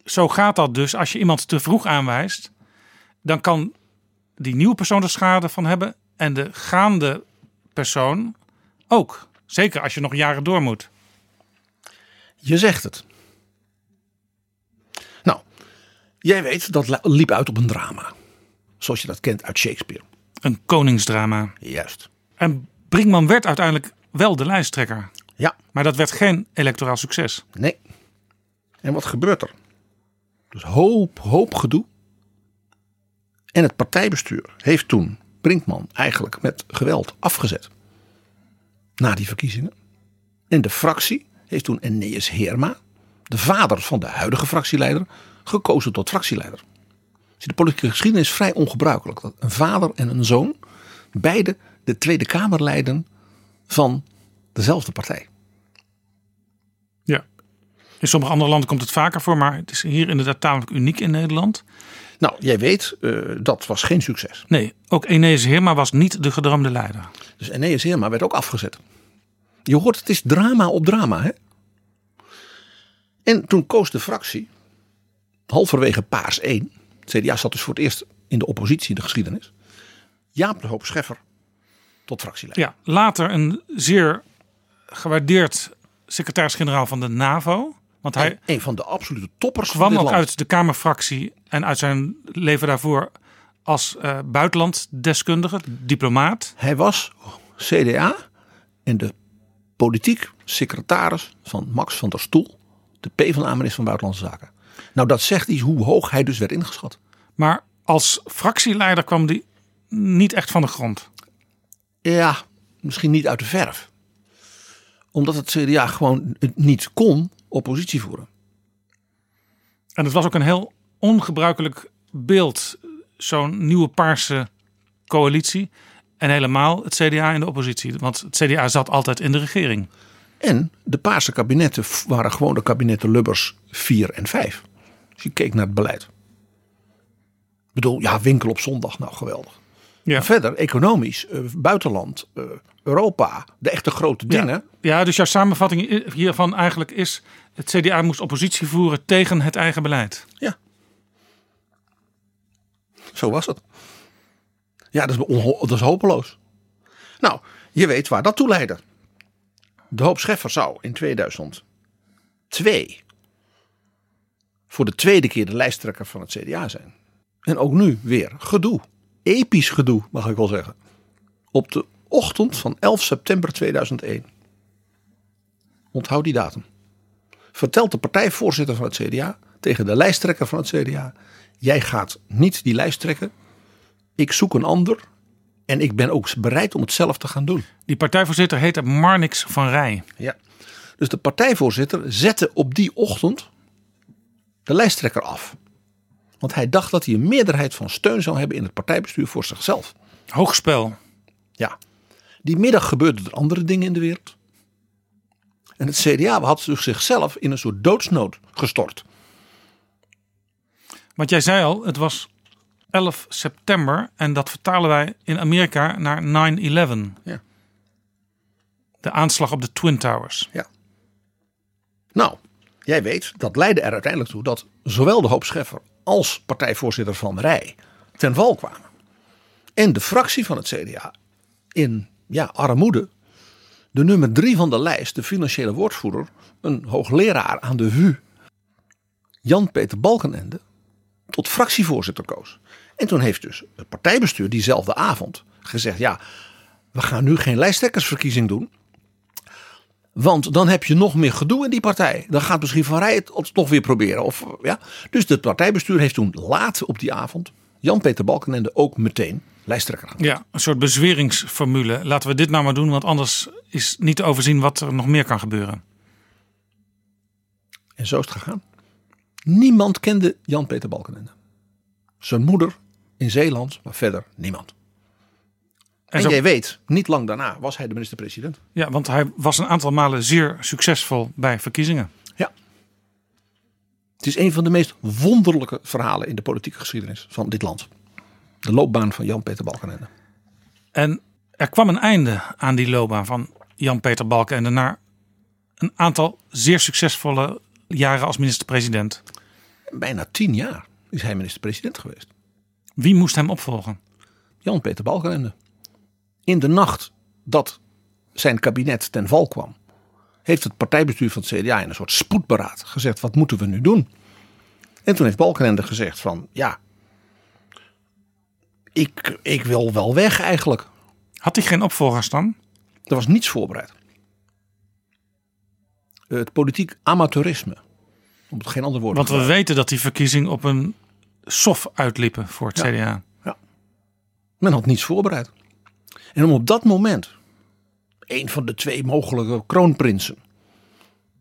zo gaat dat dus. Als je iemand te vroeg aanwijst, dan kan die nieuwe persoon er schade van hebben. En de gaande persoon ook. Zeker als je nog jaren door moet. Je zegt het. Nou, jij weet dat liep uit op een drama. Zoals je dat kent uit Shakespeare. Een koningsdrama. Juist. En Brinkman werd uiteindelijk wel de lijsttrekker. Ja, Maar dat werd geen electoraal succes. nee. En wat gebeurt er? Dus hoop, hoop gedoe. En het partijbestuur heeft toen Brinkman eigenlijk met geweld afgezet. Na die verkiezingen. En de fractie heeft toen Eneas Heerma, de vader van de huidige fractieleider, gekozen tot fractieleider. Dus de politieke geschiedenis is vrij ongebruikelijk dat een vader en een zoon beide de Tweede Kamer leiden van dezelfde partij. In sommige andere landen komt het vaker voor, maar het is hier inderdaad tamelijk uniek in Nederland. Nou, jij weet, eh, dat was geen succes. Nee, ook Enes Heerma was niet de gedroomde leider. Dus Eneas Heerma werd ook afgezet. Je hoort, het is drama op drama. Hè? En toen koos de fractie, halverwege Paars 1, het CDA zat dus voor het eerst in de oppositie in de geschiedenis, Jaap de Hoop Scheffer tot fractieleider. Ja, later een zeer gewaardeerd secretaris-generaal van de NAVO. Want hij En een van de absolute toppers van kwam dit ook land. uit de Kamerfractie en uit zijn leven daarvoor als eh buitenlanddeskundige, diplomaat. Hij was CDA en de politiek secretaris van Max van der Stoel, de PvdA-minister van Buitenlandse Zaken. Nou, dat zegt iets hoe hoog hij dus werd ingeschat. Maar als fractieleider kwam die niet echt van de grond. Ja, misschien niet uit de verf. Omdat het CDA gewoon niet kon oppositie voeren. En het was ook een heel ongebruikelijk beeld, zo'n nieuwe paarse coalitie. En helemaal het CDA in de oppositie. Want het CDA zat altijd in de regering. En de Paarse kabinetten waren gewoon de kabinetten Lubbers 4 en 5. Dus je keek naar het beleid. Ik bedoel, ja, winkel op zondag, nou geweldig. Ja. Verder, economisch, eh, buitenland, eh, Europa, de echte grote dingen. Ja. ja, dus jouw samenvatting hiervan eigenlijk is... het CDA moest oppositie voeren tegen het eigen beleid. Ja. Zo was het. Ja, dat is, dat is hopeloos. Nou, je weet waar dat toe leidde. De hoop Scheffer zou in 2002 voor de tweede keer de lijsttrekker van het CDA zijn. En ook nu weer gedoe. Episch gedoe, mag ik wel zeggen. Op de ochtend van 11 september 2001. Onthoud die datum vertelt de partijvoorzitter van het CDA tegen de lijsttrekker van het CDA: Jij gaat niet die lijst trekken. Ik zoek een ander. En ik ben ook bereid om het zelf te gaan doen. Die partijvoorzitter heette Marnix van Rij. Ja. Dus de partijvoorzitter zette op die ochtend de lijsttrekker af. Want hij dacht dat hij een meerderheid van steun zou hebben in het partijbestuur voor zichzelf. Hoogspel. Ja. Die middag gebeurden er andere dingen in de wereld. En het CDA had dus zichzelf in een soort doodsnood gestort. Want jij zei al, het was 11 september en dat vertalen wij in Amerika naar 9-11. Ja. De aanslag op de Twin Towers. Nou, jij weet, dat leidde er uiteindelijk toe dat zowel de hoop Scheffer als partijvoorzitter Van Rij ten val kwamen. En de fractie van het CDA in ja, armoede, de nummer drie van de lijst, de financiële woordvoerder, een hoogleraar aan de VU, Jan-Peter Balkenende, tot fractievoorzitter koos. En toen heeft dus het partijbestuur diezelfde avond gezegd: ja, we gaan nu geen lijsttrekkersverkiezing doen. Want dan heb je nog meer gedoe in die partij. Dan gaat misschien Van Rij het toch weer proberen. Of, ja. Dus het partijbestuur heeft toen laat op die avond Jan-Peter Balkenende ook meteen lijsttrekker aan. Ja, een soort bezweringsformule. Laten we dit nou maar doen, want anders is niet te overzien wat er nog meer kan gebeuren. En zo is het gegaan. Niemand kende Jan-Peter Balkenende. Zijn moeder in Zeeland, maar verder niemand. En, zo- jij weet, niet lang daarna was hij de minister-president. Ja, want hij was een aantal malen zeer succesvol bij verkiezingen. Ja. Het is een van de meest wonderlijke verhalen in de politieke geschiedenis van dit land. De loopbaan van Jan-Peter Balkenende. En er kwam een einde aan die loopbaan van Jan-Peter Balkenende na een aantal zeer succesvolle jaren als minister-president. Bijna tien jaar is hij minister-president geweest. Wie moest hem opvolgen? Jan-Peter Balkenende. In de nacht dat zijn kabinet ten val kwam, heeft het partijbestuur van het CDA in een soort spoedberaad gezegd: wat moeten we nu doen? En toen heeft Balkenende gezegd: van ja, ik, ik wil wel weg eigenlijk. Had hij geen opvolgers dan? Er was niets voorbereid. Het politiek amateurisme. Om het geen ander woord Want we gebruiken. weten dat die verkiezingen op een sof uitliepen voor het Ja. CDA. Men had niets voorbereid. En om op dat moment een van de twee mogelijke kroonprinsen,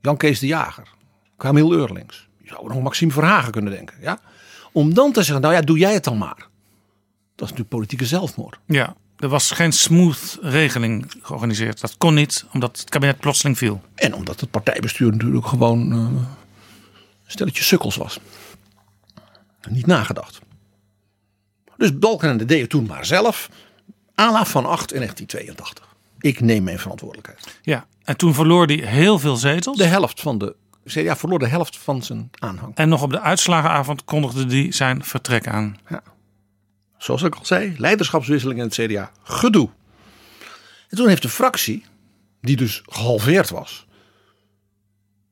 Jan Kees de Jager, Camille Eurlings, je zou nog Maxime Verhagen kunnen denken, ja, om dan te zeggen, nou ja, doe jij het dan maar. Dat is natuurlijk politieke zelfmoord. Ja, er was geen smooth regeling georganiseerd. Dat kon niet, omdat het kabinet plotseling viel. En omdat het partijbestuur natuurlijk gewoon eh, een stelletje sukkels was. Niet nagedacht. Dus Balkenende deed het toen maar zelf. Ala van 8 in 1982. Ik neem mijn verantwoordelijkheid. Ja, en toen verloor hij heel veel zetels. De helft van de CDA verloor de helft van zijn aanhang. En nog op de uitslagenavond kondigde hij zijn vertrek aan. Zoals ik al zei, leiderschapswisseling in het CDA. Gedoe. En toen heeft de fractie, die dus gehalveerd was.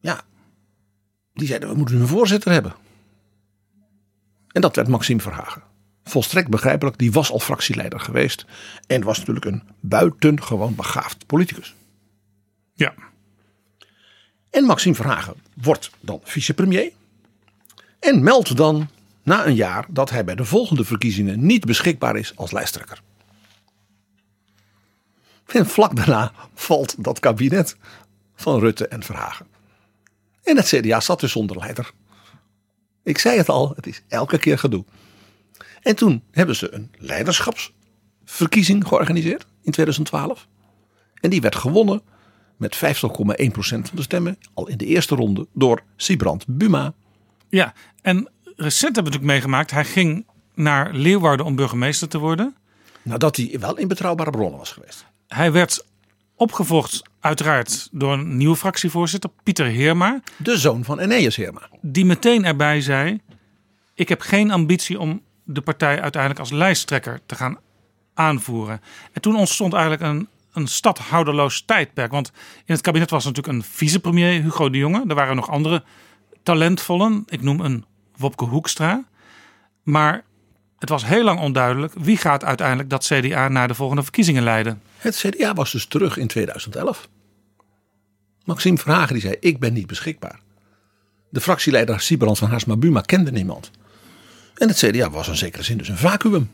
Ja, die zeiden we moeten een voorzitter hebben. En dat werd Maxime Verhagen. Volstrekt begrijpelijk, die was al fractieleider geweest. En was natuurlijk een buitengewoon begaafd politicus. Ja, En Maxime Verhagen wordt dan vicepremier. En meldt dan na een jaar dat hij bij de volgende verkiezingen niet beschikbaar is als lijsttrekker. En vlak daarna valt dat kabinet van Rutte en Verhagen. En het CDA zat dus zonder leider. Ik zei het al, het is elke keer gedoe. En toen hebben ze een leiderschapsverkiezing georganiseerd in 2012. En die werd gewonnen met 50,1% van de stemmen. Al in de eerste ronde door Sibrand Buma. ja. en recent hebben we natuurlijk meegemaakt. Hij ging naar Leeuwarden om burgemeester te worden. Nadat hij wel in betrouwbare bronnen was geweest. Hij werd opgevolgd uiteraard door een nieuwe fractievoorzitter, Pieter Heerma. De zoon van Eneas Heerma. Die meteen erbij zei, ik heb geen ambitie om de partij uiteindelijk als lijsttrekker te gaan aanvoeren. En toen ontstond eigenlijk een, een stadhouderloos tijdperk. Want in het kabinet was natuurlijk een vicepremier, Hugo de Jonge. Er waren nog andere talentvollen. Ik noem een Wopke Hoekstra. Maar het was heel lang onduidelijk wie gaat uiteindelijk dat CDA naar de volgende verkiezingen leiden. Het CDA was dus terug in 2011. Maxime Verhagen die zei, ik ben niet beschikbaar. De fractieleider Sibrand van Haarsma Buma kende niemand. En het CDA was in zekere zin dus een vacuüm.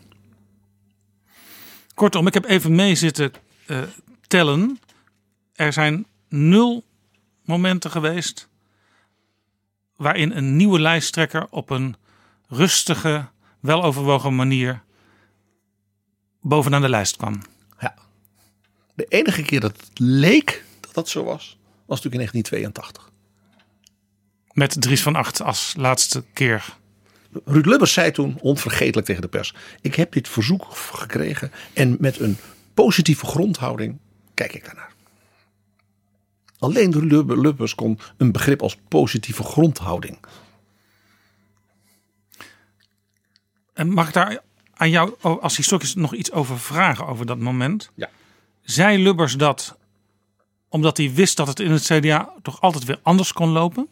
Kortom, ik heb even mee zitten eh, tellen. Er zijn nul momenten geweest waarin een nieuwe lijsttrekker op een rustige, weloverwogen manier bovenaan de lijst kwam. Ja. De enige keer dat het leek dat dat zo was, was natuurlijk in 1982. Met Dries van Acht als laatste keer. Ruud Lubbers zei toen onvergetelijk tegen de pers: Ik heb dit verzoek gekregen en met een positieve grondhouding kijk ik daarnaar. Alleen Lubbers kon een begrip als positieve grondhouding. En mag ik daar aan jou o- als historicus nog iets over vragen over dat moment? Ja. Zei Lubbers dat omdat hij wist dat het in het CDA toch altijd weer anders kon lopen?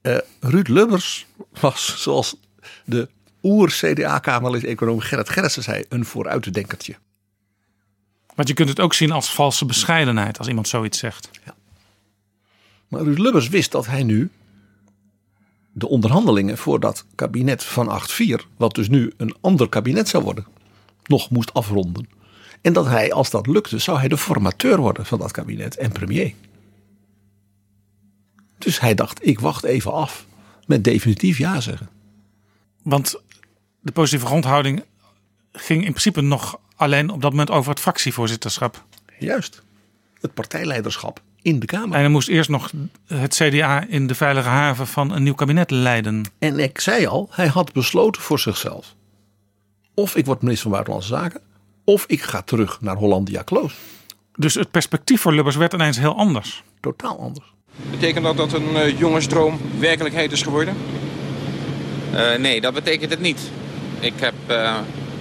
Eh, Ruud Lubbers was, zoals de oer-CDA-kamerlid econoom Gerrit Gerritsen zei, een vooruitdenkertje. Want je kunt het ook zien als valse bescheidenheid als iemand zoiets zegt. Maar Ruud Lubbers wist dat hij nu de onderhandelingen voor dat kabinet van 8-4, wat dus nu een ander kabinet zou worden, nog moest afronden. En dat hij, als dat lukte, zou hij de formateur worden van dat kabinet en premier. Dus hij dacht, ik wacht even af met definitief ja zeggen. Want de positieve grondhouding ging in principe nog alleen op dat moment over het fractievoorzitterschap. Juist. Het partijleiderschap in de Kamer. En hij moest eerst nog het CDA in de veilige haven van een nieuw kabinet leiden. En ik zei al, hij had besloten voor zichzelf. Of ik word minister van Buitenlandse Zaken, of ik ga terug naar Hollandia Kloos. Dus het perspectief voor Lubbers werd ineens heel anders. Totaal anders. Betekent dat dat een uh, jongensdroom werkelijkheid is geworden? Uh, nee, dat betekent het niet. Ik heb uh,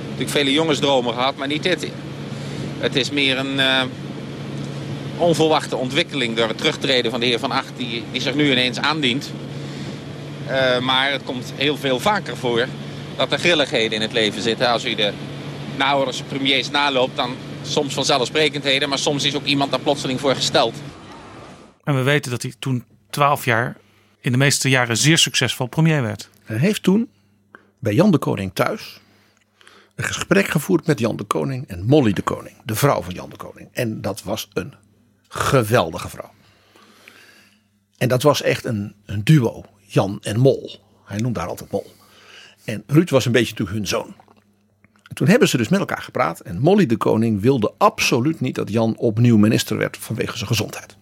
natuurlijk vele jongensdromen gehad, maar niet dit. Het is meer een uh, onverwachte ontwikkeling door het terugtreden van de heer Van Acht... die, die zich nu ineens aandient. Maar het komt heel veel vaker voor dat er grilligheden in het leven zitten. Als u de nauwelijks premiers naloopt, dan soms vanzelfsprekendheden... maar soms is ook iemand daar plotseling voor gesteld. En we weten dat hij toen 12 jaar in de meeste jaren zeer succesvol premier werd. Hij heeft toen bij Jan de Koning thuis een gesprek gevoerd met Jan de Koning en Molly de Koning, de vrouw van Jan de Koning. En dat was een geweldige vrouw. En dat was echt een, een duo, Jan en Mol. Hij noemde haar altijd Mol. En Ruud was een beetje natuurlijk hun zoon. En toen hebben ze dus met elkaar gepraat. En Molly de Koning wilde absoluut niet dat Jan opnieuw minister werd vanwege zijn gezondheid.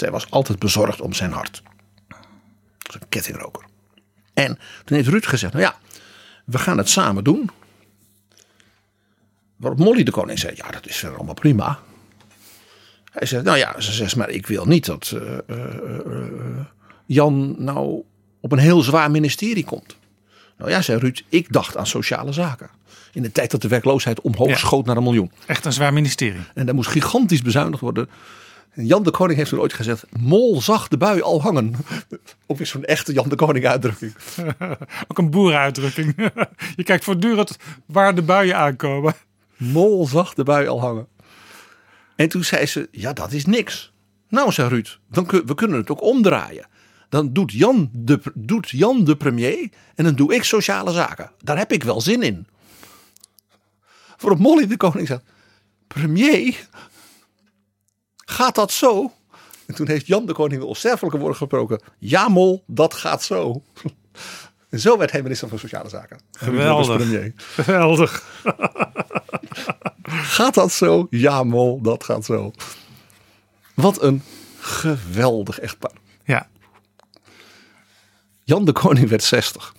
Zij was altijd bezorgd om zijn hart. Dat was een kettingroker. En toen heeft Ruud gezegd, nou ja, we gaan het samen doen. Waarop Molly de Koning zei, ja dat is verder allemaal prima. Hij zei, nou ja, ze zegt, maar ik wil niet dat uh, uh, uh, Jan nou op een heel zwaar ministerie komt. Nou ja, zei Ruud, ik dacht aan sociale zaken. In de tijd dat de werkloosheid omhoog ja. schoot naar een miljoen. Echt een zwaar ministerie. En daar moest gigantisch bezuinigd worden. Jan de Koning heeft toen ooit gezegd: Mol zag de bui al hangen. Ook weer zo'n echte Jan de Koning uitdrukking. Ook een boerenuitdrukking. Je kijkt voortdurend waar de buien aankomen. Mol zag de bui al hangen. En toen zei ze: Ja, dat is niks. Nou, zei Ruud, dan kun, we kunnen het ook omdraaien. Dan doet Jan, de, doet Jan de premier en dan doe ik sociale zaken. Daar heb ik wel zin in. Voorop Molly de Koning zegt: Premier, Gaat dat zo? En toen heeft Jan de Koning de onsterfelijke woorden gesproken. Ja, mol, dat gaat zo. En zo werd hij minister van Sociale Zaken. Geweldig. Geweldig. gaat dat zo? Ja, mol, dat gaat zo. Wat een geweldig echtpaar. Ja. Jan de Koning werd 60.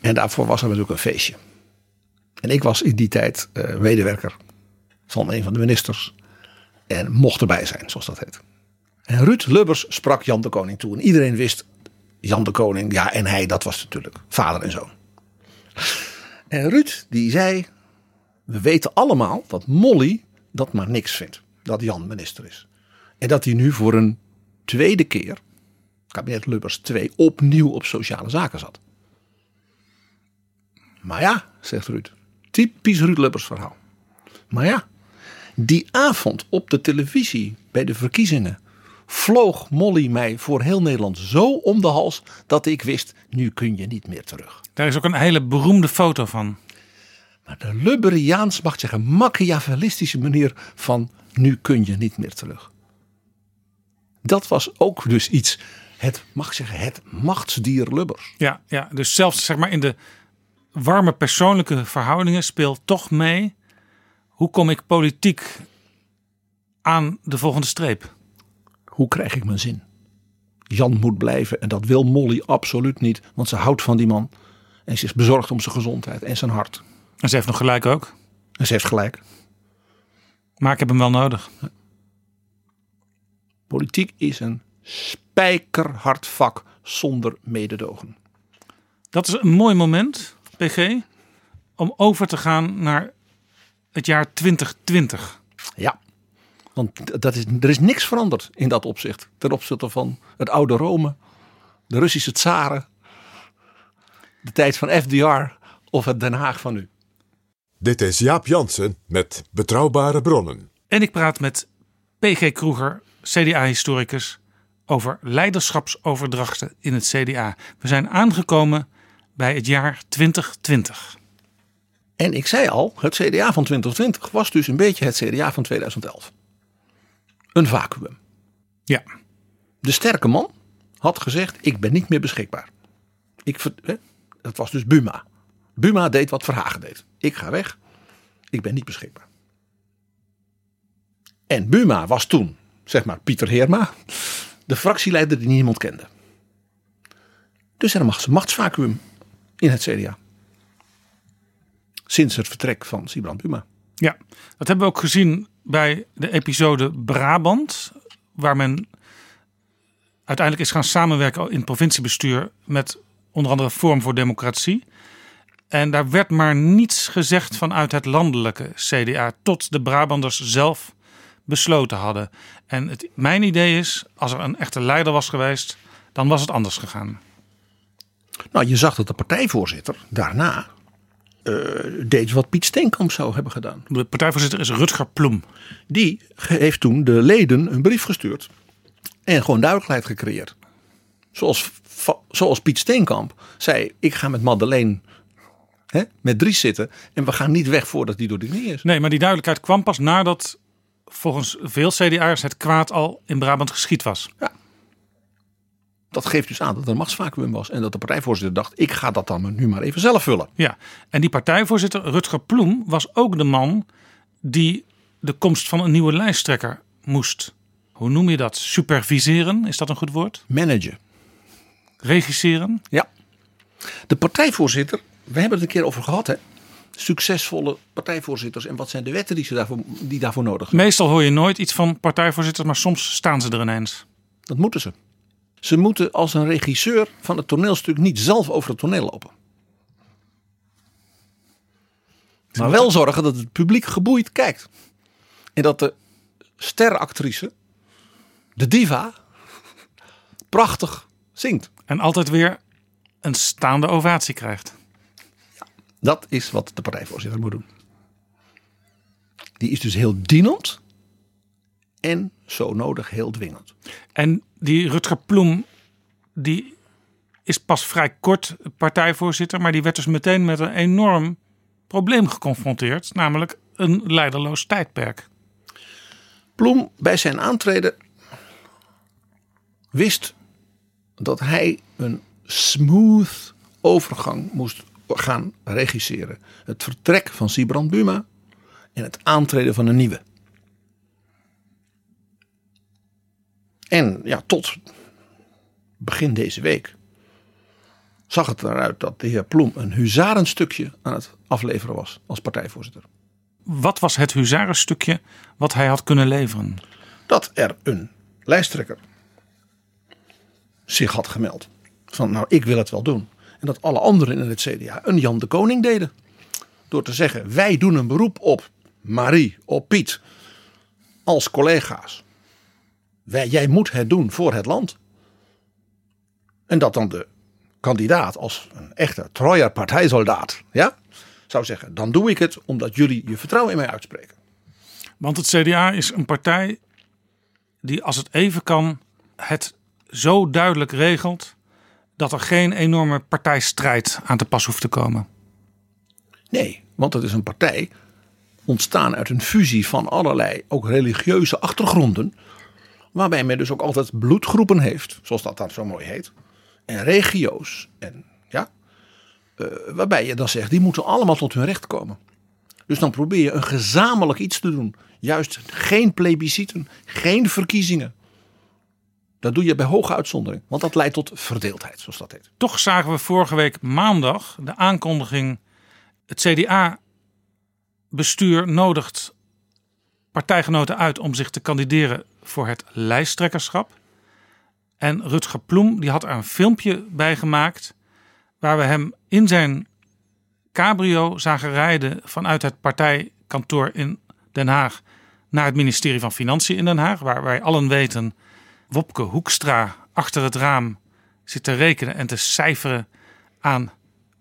En daarvoor was er natuurlijk een feestje. En ik was in die tijd uh, medewerker van een van de ministers. En mocht erbij zijn, zoals dat heet. En Ruud Lubbers sprak Jan de Koning toe. En iedereen wist, Jan de Koning, ja en hij, dat was natuurlijk vader en zoon. En Ruud die zei, we weten allemaal dat Molly dat maar niks vindt. Dat Jan minister is. En dat hij nu voor een tweede keer, kabinet Lubbers 2, opnieuw op sociale zaken zat. Maar ja, zegt Ruud, typisch Ruud Lubbers verhaal. Maar ja, die avond op de televisie bij de verkiezingen vloog Molly mij voor heel Nederland zo om de hals dat ik wist, nu kun je niet meer terug. Daar is ook een hele beroemde foto van. Maar de Lubberiaans, mag ik zeggen, machiavellistische manier van nu kun je niet meer terug. Dat was ook dus iets, het mag zeggen, het machtsdier Lubbers. Ja, ja, dus zelfs zeg maar in de warme persoonlijke verhoudingen speelt toch mee. Hoe kom ik politiek aan de volgende streep? Hoe krijg ik mijn zin? Jan moet blijven en dat wil Molly absoluut niet, want ze houdt van die man. En ze is bezorgd om zijn gezondheid en zijn hart. En ze heeft nog gelijk ook. En ze heeft gelijk. Maar ik heb hem wel nodig. Politiek is een spijkerhard vak zonder mededogen. Dat is een mooi moment, PG, om over te gaan naar het jaar 2020. Ja, want dat is, er is niks veranderd in dat opzicht. Ten opzichte van het oude Rome, de Russische tsaren, de tijd van FDR of het Den Haag van nu. Dit is Jaap Jansen met Betrouwbare Bronnen. En ik praat met PG Kroeger, CDA-historicus, over leiderschapsoverdrachten in het CDA. We zijn aangekomen bij het jaar 2020. En ik zei al, het CDA van 2020 was dus een beetje het CDA van 2011. Een vacuüm. Ja. De sterke man had gezegd: Ik ben niet meer beschikbaar. Ik, hè, dat was dus Buma. Buma deed wat Verhagen deed. Ik ga weg. Ik ben niet beschikbaar. En Buma was toen, zeg maar, Pieter Heerma, de fractieleider die niemand kende. Dus er mag een machtsvacuüm in het CDA. Sinds het vertrek van Sibrand Buma. Ja, dat hebben we ook gezien bij de episode Brabant, waar men uiteindelijk is gaan samenwerken in het provinciebestuur met onder andere Forum voor Democratie. En daar werd maar niets gezegd vanuit het landelijke CDA, tot de Brabanders zelf besloten hadden. En het, mijn idee is, als er een echte leider was geweest, dan was het anders gegaan. Nou, je zag dat de partijvoorzitter daarna deed wat Piet Steenkamp zou hebben gedaan. De partijvoorzitter is Rutger Ploem. Die heeft toen de leden een brief gestuurd. En gewoon duidelijkheid gecreëerd. Zoals, zoals Piet Steenkamp zei: Ik ga met Madeleine hè, met Dries zitten. En we gaan niet weg voordat die door de knie is. Nee, maar die duidelijkheid kwam pas nadat volgens veel CDA'ers het kwaad al in Brabant geschied was. Dat geeft dus aan dat er een machtsvacuum was. En dat de partijvoorzitter dacht: Ik ga dat dan nu maar even zelf vullen. Ja, en die partijvoorzitter Rutger Ploem was ook de man die de komst van een nieuwe lijsttrekker moest. Hoe noem je dat? Superviseren, is dat een goed woord? Managen. Regisseren? Ja. De partijvoorzitter, we hebben het een keer over gehad, hè? Succesvolle partijvoorzitters en wat zijn de wetten die, ze daarvoor, die daarvoor nodig zijn? Meestal hoor je nooit iets van partijvoorzitters, maar soms staan ze er ineens. Dat moeten ze. Ze moeten als een regisseur van het toneelstuk niet zelf over het toneel lopen. Maar wel zorgen dat het publiek geboeid kijkt. En dat de steractrice, de diva, prachtig zingt. En altijd weer een staande ovatie krijgt. Dat is wat de partijvoorzitter moet doen. Die is dus heel dienend en zo nodig heel dwingend. En die Rutger Ploem, die is pas vrij kort partijvoorzitter, maar die werd dus meteen met een enorm probleem geconfronteerd, namelijk een leiderloos tijdperk. Ploem bij zijn aantreden wist dat hij een smooth overgang moest gaan regisseren. Het vertrek van Sibrand Buma en het aantreden van een nieuwe. En ja, tot begin deze week zag het eruit dat de heer Ploem een huzarenstukje aan het afleveren was als partijvoorzitter. Wat was het huzarenstukje wat hij had kunnen leveren? dat er een lijsttrekker zich had gemeld. Van nou, ik wil het wel doen. En dat alle anderen in het CDA een Jan de Koning deden. Door te zeggen, wij doen een beroep op Marie, op Piet. Als collega's. Wij, jij moet het doen voor het land. En dat dan de kandidaat als een echte Trojer partijsoldaat. Ja, zou zeggen, dan doe ik het omdat jullie je vertrouwen in mij uitspreken. Want het CDA is een partij die, als het even kan, het zo duidelijk regelt dat er geen enorme partijstrijd aan te pas hoeft te komen. Nee, want het is een partij ontstaan uit een fusie van allerlei ook religieuze achtergronden. Waarbij men dus ook altijd bloedgroepen heeft, zoals dat dan zo mooi heet. En regio's. En, ja. eh, waarbij je dan zegt, die moeten allemaal tot hun recht komen. Dus dan probeer je een gezamenlijk iets te doen. Juist geen plebisciten, geen verkiezingen. Dat doe je bij hoge uitzondering, want dat leidt tot verdeeldheid, zoals dat heet. Toch zagen we vorige week maandag de aankondiging. Het CDA-bestuur nodigt partijgenoten uit om zich te kandideren voor het lijsttrekkerschap. En Rutger Ploem die had er een filmpje bij gemaakt. Waar we hem in zijn cabrio zagen rijden vanuit het partijkantoor in Den Haag naar het ministerie van Financiën in Den Haag. Waar wij allen weten, Wopke Hoekstra achter het raam zit te rekenen en te cijferen aan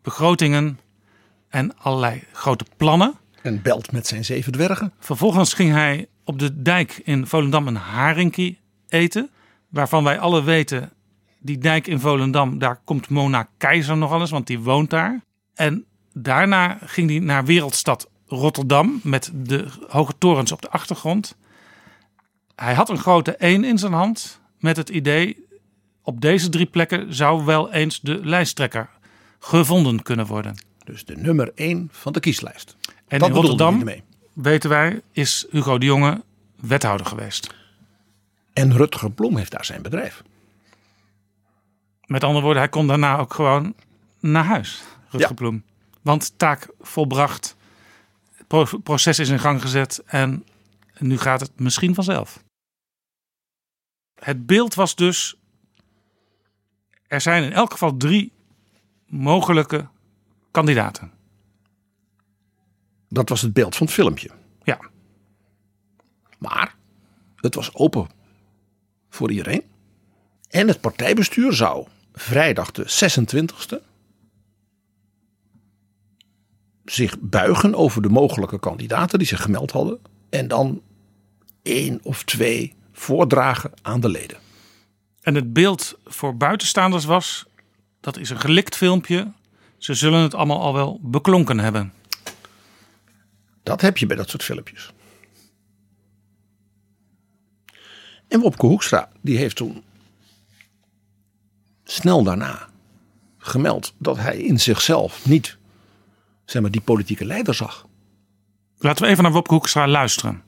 begrotingen en allerlei grote plannen. En belt met zijn zeven dwergen. Vervolgens ging hij op de dijk in Volendam een haringkie eten. Waarvan wij alle weten, die dijk in Volendam, daar komt Mona Keizer nog eens, want die woont daar. En daarna ging hij naar wereldstad Rotterdam met de hoge torens op de achtergrond. Hij had een grote 1 in zijn hand met het idee, op deze drie plekken zou wel eens de lijsttrekker gevonden kunnen worden. Dus de nummer 1 van de kieslijst. En Dat in Rotterdam. Weten wij, is Hugo de Jonge wethouder geweest. En Rutger Blom heeft daar zijn bedrijf. Met andere woorden, hij kon daarna ook gewoon naar huis, Rutger Ja. Bloem. Want taak volbracht, proces is in gang gezet en nu gaat het misschien vanzelf. Het beeld was dus, er zijn in elk geval drie mogelijke kandidaten. Dat was het beeld van het filmpje. Ja, Maar het was open voor iedereen. En het partijbestuur zou vrijdag de 26e zich buigen over de mogelijke kandidaten die zich gemeld hadden. En dan één of twee voordragen aan de leden. En het beeld voor buitenstaanders was, dat is een gelikt filmpje. Ze zullen het allemaal al wel beklonken hebben. Dat heb je bij dat soort filmpjes. En Wopke Hoekstra die heeft toen snel daarna gemeld dat hij in zichzelf niet zeg maar, die politieke leider zag. Laten we even naar Wopke Hoekstra luisteren.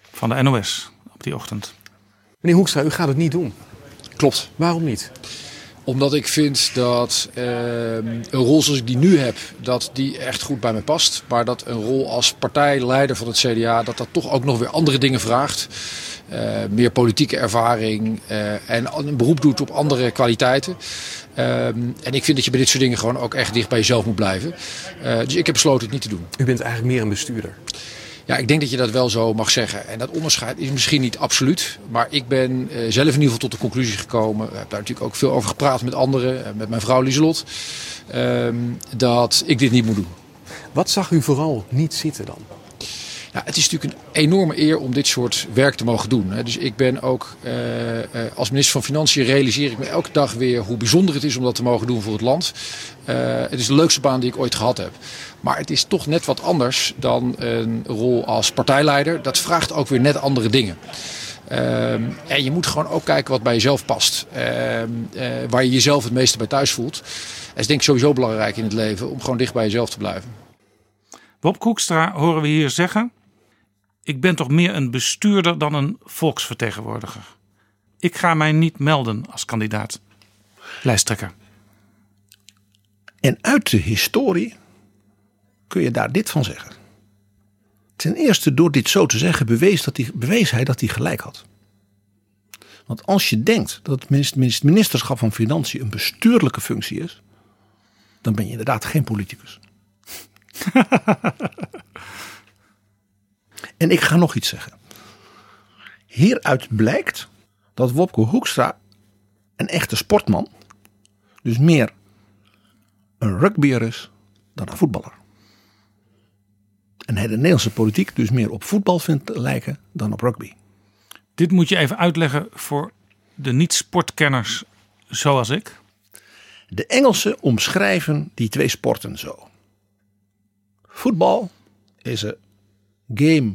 Van de NOS op die ochtend. Meneer Hoekstra, u gaat het niet doen. Klopt. Waarom niet? Omdat ik vind dat eh, een rol zoals ik die nu heb, dat die echt goed bij me past. Maar dat een rol als partijleider van het CDA, dat dat toch ook nog weer andere dingen vraagt. Eh, meer politieke ervaring eh, en een beroep doet op andere kwaliteiten. Ehm, en ik vind dat je bij dit soort dingen gewoon ook echt dicht bij jezelf moet blijven. Eh, dus ik heb besloten het niet te doen. U bent eigenlijk meer een bestuurder. Ja, ik denk dat je dat wel zo mag zeggen. En dat onderscheid is misschien niet absoluut. Maar ik ben eh, zelf in ieder geval tot de conclusie gekomen. Ik heb daar natuurlijk ook veel over gepraat met anderen. eh, Met mijn vrouw Lieselot. ehm, dat ik dit niet moet doen. Wat zag u vooral niet zitten dan? Het is natuurlijk een enorme eer om dit soort werk te mogen doen. Dus ik ben ook eh, eh, als minister van Financiën realiseer ik me elke dag weer hoe bijzonder het is om dat te mogen doen voor het land. Eh, het is de leukste baan die ik ooit gehad heb. Maar het is toch net wat anders dan een rol als partijleider. Dat vraagt ook weer net andere dingen. En je moet gewoon ook kijken wat bij jezelf past. Waar je jezelf het meeste bij thuis voelt. Dat is denk ik sowieso belangrijk in het leven. Om gewoon dicht bij jezelf te blijven. Wopke Hoekstra horen we hier zeggen... Ik ben toch meer een bestuurder dan een volksvertegenwoordiger. Ik ga mij niet melden als kandidaat. Lijsttrekker. En uit de historie kun je daar dit van zeggen. Ten eerste, door dit zo te zeggen, bewees, dat hij, bewees hij dat hij gelijk had. Want als je denkt dat het minis- minis- ministerschap van Financiën een bestuurlijke functie is, dan ben je inderdaad geen politicus. en ik ga nog iets zeggen. Hieruit blijkt dat Wopke Hoekstra een echte sportman, dus meer een rugbyer is dan een voetballer. En hij de Nederlandse politiek dus meer op voetbal vindt lijken dan op rugby. Dit moet je even uitleggen voor de niet-sportkenners zoals ik. De Engelsen omschrijven die twee sporten zo. Voetbal is a game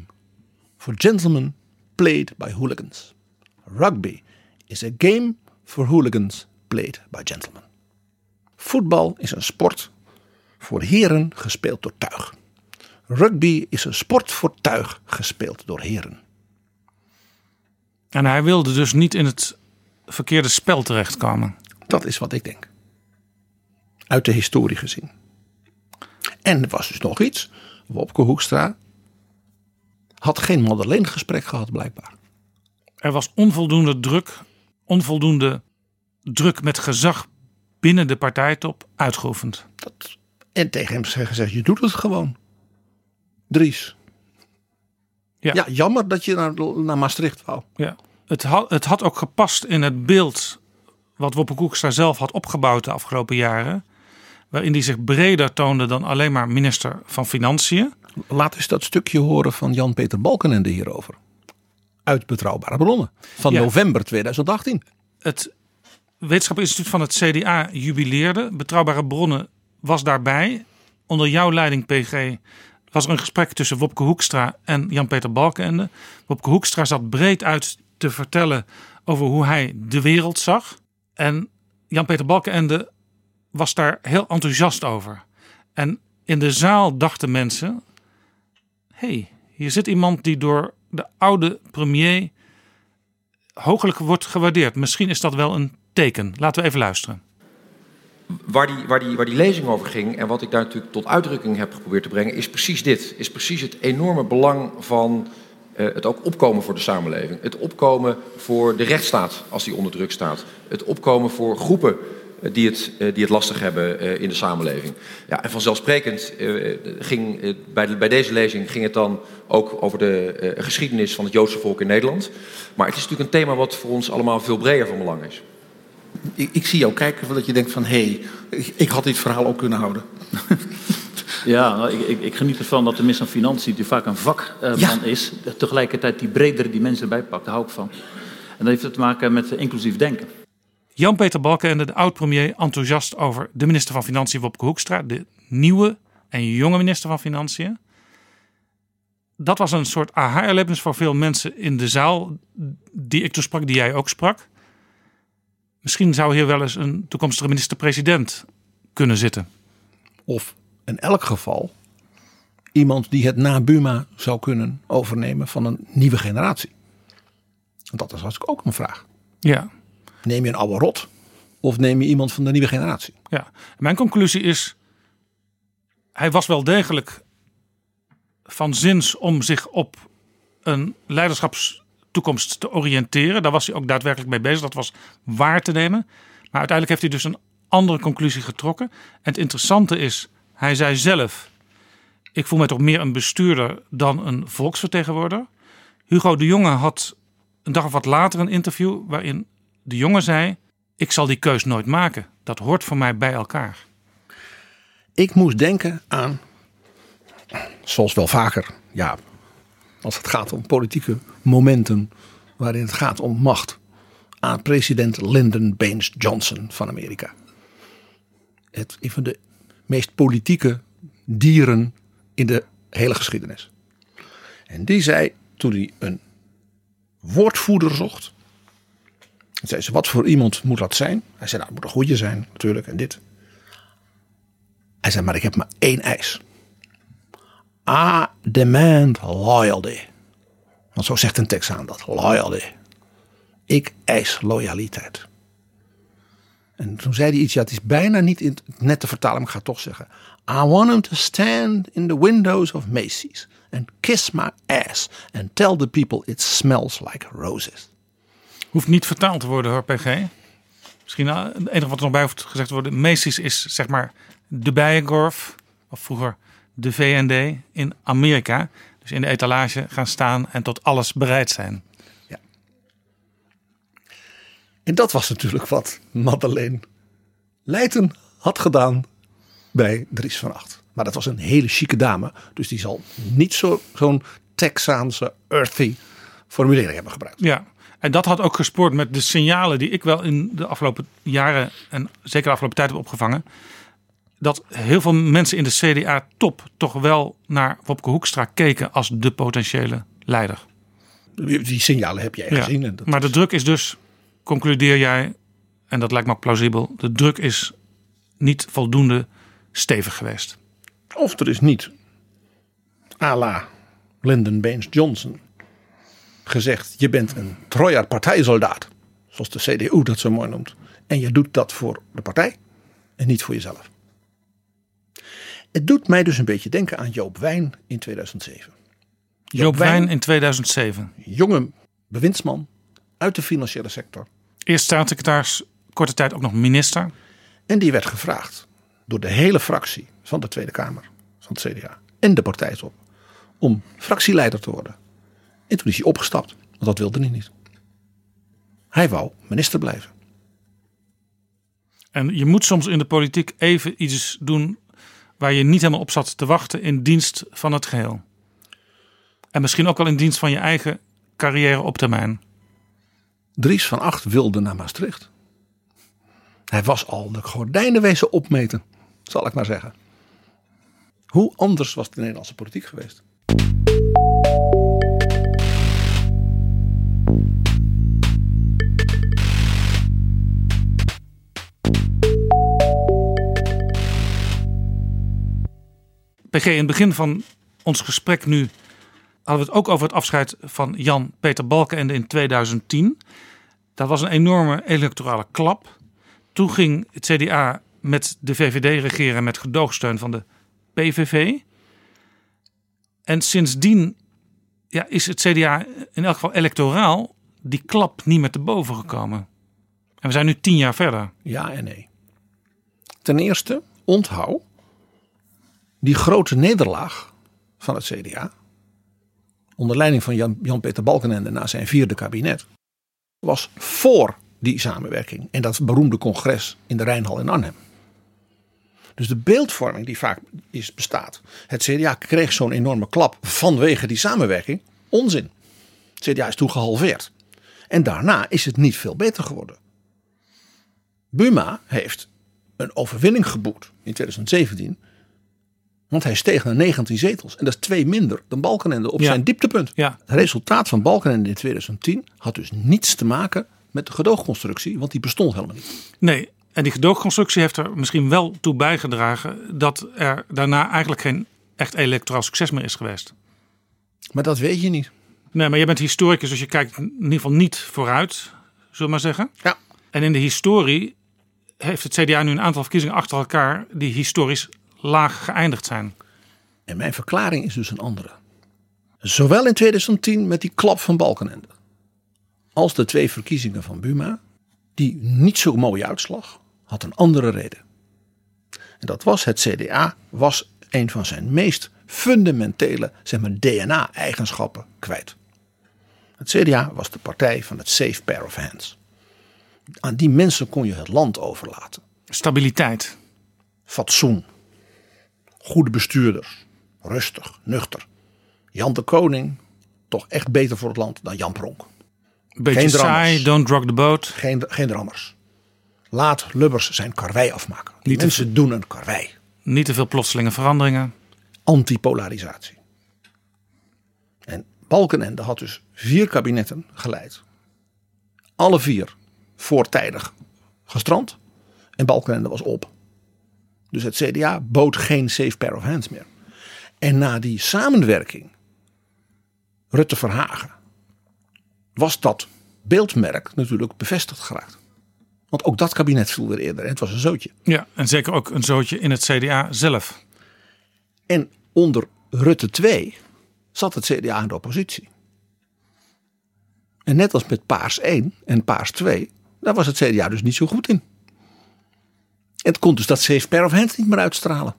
for gentlemen played by hooligans. Rugby is a game for hooligans played by gentlemen. Voetbal is een sport voor heren gespeeld door tuig. Rugby is een sport voor tuig gespeeld door heren. En hij wilde dus niet in het verkeerde spel terechtkomen. Dat is wat ik denk. Uit de historie gezien. En er was dus nog iets. Wopke Hoekstra had geen Madeleine gesprek gehad blijkbaar. Er was onvoldoende druk, onvoldoende druk met gezag binnen de partijtop uitgeoefend. Dat, en tegen hem gezegd, je doet het gewoon. Dries. Ja. Ja, jammer dat je naar, naar Maastricht wou. Ja. Het, had, het had ook gepast in het beeld wat Wopke Hoekstra zelf had opgebouwd de afgelopen jaren. Waarin hij zich breder toonde dan alleen maar minister van Financiën. Laat eens dat stukje horen van Jan-Peter Balkenende hierover. Uit betrouwbare bronnen. Van Ja. november 2018. Het Wetenschappelijk Instituut van het CDA jubileerde. Betrouwbare bronnen was daarbij. Onder jouw leiding, PG, was er een gesprek tussen Wopke Hoekstra en Jan-Peter Balkenende. Wopke Hoekstra zat breed uit te vertellen over hoe hij de wereld zag. En Jan-Peter Balkenende was daar heel enthousiast over. En in de zaal dachten mensen: hey, hier zit iemand die door de oude premier hoogelijk wordt gewaardeerd. Misschien is dat wel een teken. Laten we even luisteren. Waar die, waar, die, waar die lezing over ging en wat ik daar natuurlijk tot uitdrukking heb geprobeerd te brengen, is precies dit. Is precies het enorme belang van eh, het ook opkomen voor de samenleving. Het opkomen voor de rechtsstaat als die onder druk staat. Het opkomen voor groepen die het, eh, die het lastig hebben eh, in de samenleving. Ja, en vanzelfsprekend eh, ging, bij, de- bij deze lezing ging het dan ook over de eh, geschiedenis van het Joodse volk in Nederland. Maar het is natuurlijk een thema wat voor ons allemaal veel breder van belang is. Ik, ik zie jou kijken dat je denkt van... hé, hey, ik, ik had dit verhaal ook kunnen houden. Ja, nou, ik, ik, ik geniet ervan dat de minister van Financiën, die vaak een vakman Ja. is, tegelijkertijd die bredere dimensie erbij pakt. Daar hou ik van. En dat heeft het te maken met inclusief denken. Jan-Peter Balkenende, de oud-premier, enthousiast over de minister van Financiën Wopke Hoekstra. De nieuwe en jonge minister van Financiën. Dat was een soort aha-erlebnis voor veel mensen in de zaal die ik toen sprak, die jij ook sprak. Misschien zou hier wel eens een toekomstige minister-president kunnen zitten. Of in elk geval iemand die het na Buma zou kunnen overnemen van een nieuwe generatie. Dat is natuurlijk ook een vraag. Ja. Neem je een oude rot of neem je iemand van de nieuwe generatie? Ja, mijn conclusie is: hij was wel degelijk van zins om zich op een leiderschapstoekomst te oriënteren. Daar was hij ook daadwerkelijk mee bezig. Dat was waar te nemen. Maar uiteindelijk heeft hij dus een andere conclusie getrokken. En het interessante is, hij zei zelf: Ik voel mij toch meer een bestuurder dan een volksvertegenwoordiger. Hugo de Jonge had een dag of wat later een interview waarin de jongen zei: Ik zal die keus nooit maken. Dat hoort voor mij bij elkaar. Ik moest denken aan, zoals wel vaker, ja, als het gaat om politieke momenten waarin het gaat om macht, aan president Lyndon Baines Johnson van Amerika. Het, een van de meest politieke dieren in de hele geschiedenis. En die zei toen hij een woordvoerder zocht. Zei ze, wat voor iemand moet dat zijn? Hij zei, nou, moet een goede zijn natuurlijk en dit. Hij zei, maar ik heb maar één eis. I demand loyalty. Want zo zegt een Texaan dat, loyalty. Ik eis loyaliteit. En toen zei hij iets, ja, het is bijna niet in, net te vertalen, maar ik ga het toch zeggen. I want him to stand in the windows of Macy's and kiss my ass and tell the people it smells like roses. Hoeft niet vertaald te worden hoor, PG. Misschien uh, het enige wat er nog bij hoeft gezegd te worden. Macy's is zeg maar de Bijenkorf, of vroeger de VND in Amerika. Dus in de etalage gaan staan en tot alles bereid zijn. En dat was natuurlijk wat Madeleine Leijten had gedaan bij Dries van Acht. Maar dat was een hele chique dame. Dus die zal niet zo- zo'n Texaanse earthy formulering hebben gebruikt. Ja, en dat had ook gespoord met de signalen die ik wel in de afgelopen jaren en zeker de afgelopen tijd heb opgevangen. Dat heel veel mensen in de CDA-top toch wel naar Wopke Hoekstra keken als de potentiële leider. Die, signalen heb jij Ja, gezien. En dat Maar de druk is dus, concludeer jij, en dat lijkt me ook plausibel, de druk is niet voldoende stevig geweest. Of er is niet, à la Lyndon Baines Johnson, gezegd: je bent een treuer partijsoldaat, zoals de CDU dat zo mooi noemt. En je doet dat voor de partij en niet voor jezelf. Het doet mij dus een beetje denken aan Joop Wijn in 2007. Joop Wijn in 2007. Jonge bewindsman uit de financiële sector. Eerst staatssecretaris, korte tijd ook nog minister. En die werd gevraagd door de hele fractie van de Tweede Kamer, van het CDA en de partijtop, om fractieleider te worden. En toen is hij opgestapt, want dat wilde hij niet. Hij wou minister blijven. En je moet soms in de politiek even iets doen waar je niet helemaal op zat te wachten in dienst van het geheel. En misschien ook wel in dienst van je eigen carrière op termijn. Dries van Acht wilde naar Maastricht. Hij was al de gordijnen wezen opmeten, zal ik maar zeggen. Hoe anders was de Nederlandse politiek geweest? In het begin van ons gesprek nu hadden we het ook over het afscheid van Jan-Peter Balkenende in 2010. Dat was een enorme electorale klap. Toen ging het CDA met de VVD regeren met gedoogsteun van de PVV. En sindsdien ja, is het CDA in elk geval electoraal die klap niet meer te boven gekomen. En we zijn nu tien jaar verder. Ja en nee. Ten eerste, onthoud die grote nederlaag van het CDA. Onder leiding van Jan- Jan-Peter Balkenende na zijn vierde kabinet. Was voor die samenwerking en dat beroemde congres in de Rijnhal in Arnhem. Dus de beeldvorming die vaak is, bestaat. Het CDA kreeg zo'n enorme klap vanwege die samenwerking. Onzin. Het CDA is toen gehalveerd. En daarna is het niet veel beter geworden. Buma heeft een overwinning geboekt in 2017. Want hij steeg naar 19 zetels. En dat is twee minder dan Balkenende op Ja. zijn dieptepunt. Ja. Het resultaat van Balkenende in 2010 had dus niets te maken met de gedoogconstructie. Want die bestond helemaal niet. Nee, en die gedoogconstructie heeft er misschien wel toe bijgedragen dat er daarna eigenlijk geen echt electoraal succes meer is geweest. Maar dat weet je niet. Nee, maar jij bent historicus, dus je kijkt in ieder geval niet vooruit, zullen we maar zeggen. Ja. En in de historie heeft het CDA nu een aantal verkiezingen achter elkaar die historisch laag geëindigd zijn. En mijn verklaring is dus een andere. Zowel in 2010 met die klap van Balkenende. Als de twee verkiezingen van Buma. Die niet zo mooie uitslag. Had een andere reden. En dat was het CDA was een van zijn meest fundamentele zeg maar, DNA-eigenschappen kwijt. Het CDA was de partij van het safe pair of hands. Aan die mensen kon je het land overlaten. Stabiliteit. Fatsoen. Goede bestuurders. Rustig, nuchter. Jan de Koning, toch echt beter voor het land dan Jan Pronk. Beetje Geen saai, don't rock the boat. Geen, geen drammers. Laat Lubbers zijn karwei afmaken. Die Niet te mensen doen een karwei. Niet te veel plotselinge veranderingen. Antipolarisatie. En Balkenende had dus vier kabinetten geleid. Alle vier voortijdig gestrand. En Balkenende was op. Dus het CDA bood geen safe pair of hands meer. En na die samenwerking, Rutte-Verhagen, was dat beeldmerk natuurlijk bevestigd geraakt. Want ook dat kabinet viel weer eerder en het was een zootje. Ja, en zeker ook een zootje in het CDA zelf. En onder Rutte 2 zat het CDA in de oppositie. En net als met Paars 1 en Paars 2, daar was het CDA dus niet zo goed in. En het kon dus dat safe pair of hands niet meer uitstralen.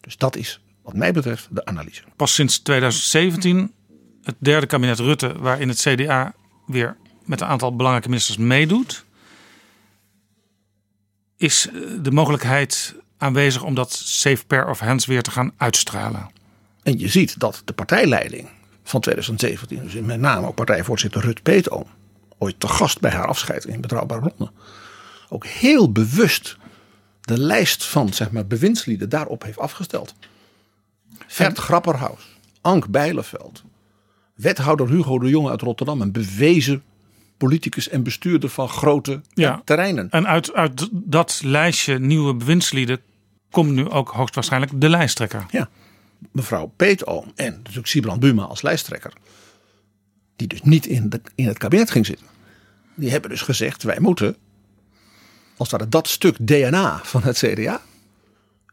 Dus dat is wat mij betreft de analyse. Pas sinds 2017 het derde kabinet Rutte, waarin het CDA weer met een aantal belangrijke ministers meedoet, is eh, de mogelijkheid aanwezig om dat safe pair of hands weer te gaan uitstralen. En je ziet dat de partijleiding van 2017, dus met name ook partijvoorzitter Rut Peetoom, ooit te gast bij haar afscheid in Betrouwbare Bronnen, ook heel bewust de lijst van zeg maar, bewindslieden daarop heeft afgesteld. Vert Grapperhaus, Ank Bijleveld, wethouder Hugo de Jonge uit Rotterdam, een bewezen politicus en bestuurder van grote Ja. terreinen. En uit, uit dat lijstje nieuwe bewindslieden komt nu ook hoogstwaarschijnlijk de lijsttrekker. Ja, mevrouw Peetoom en natuurlijk Sibrand Buma als lijsttrekker. Die dus niet in, de, in het kabinet ging zitten. Die hebben dus gezegd, wij moeten, als we dat stuk DNA van het CDA,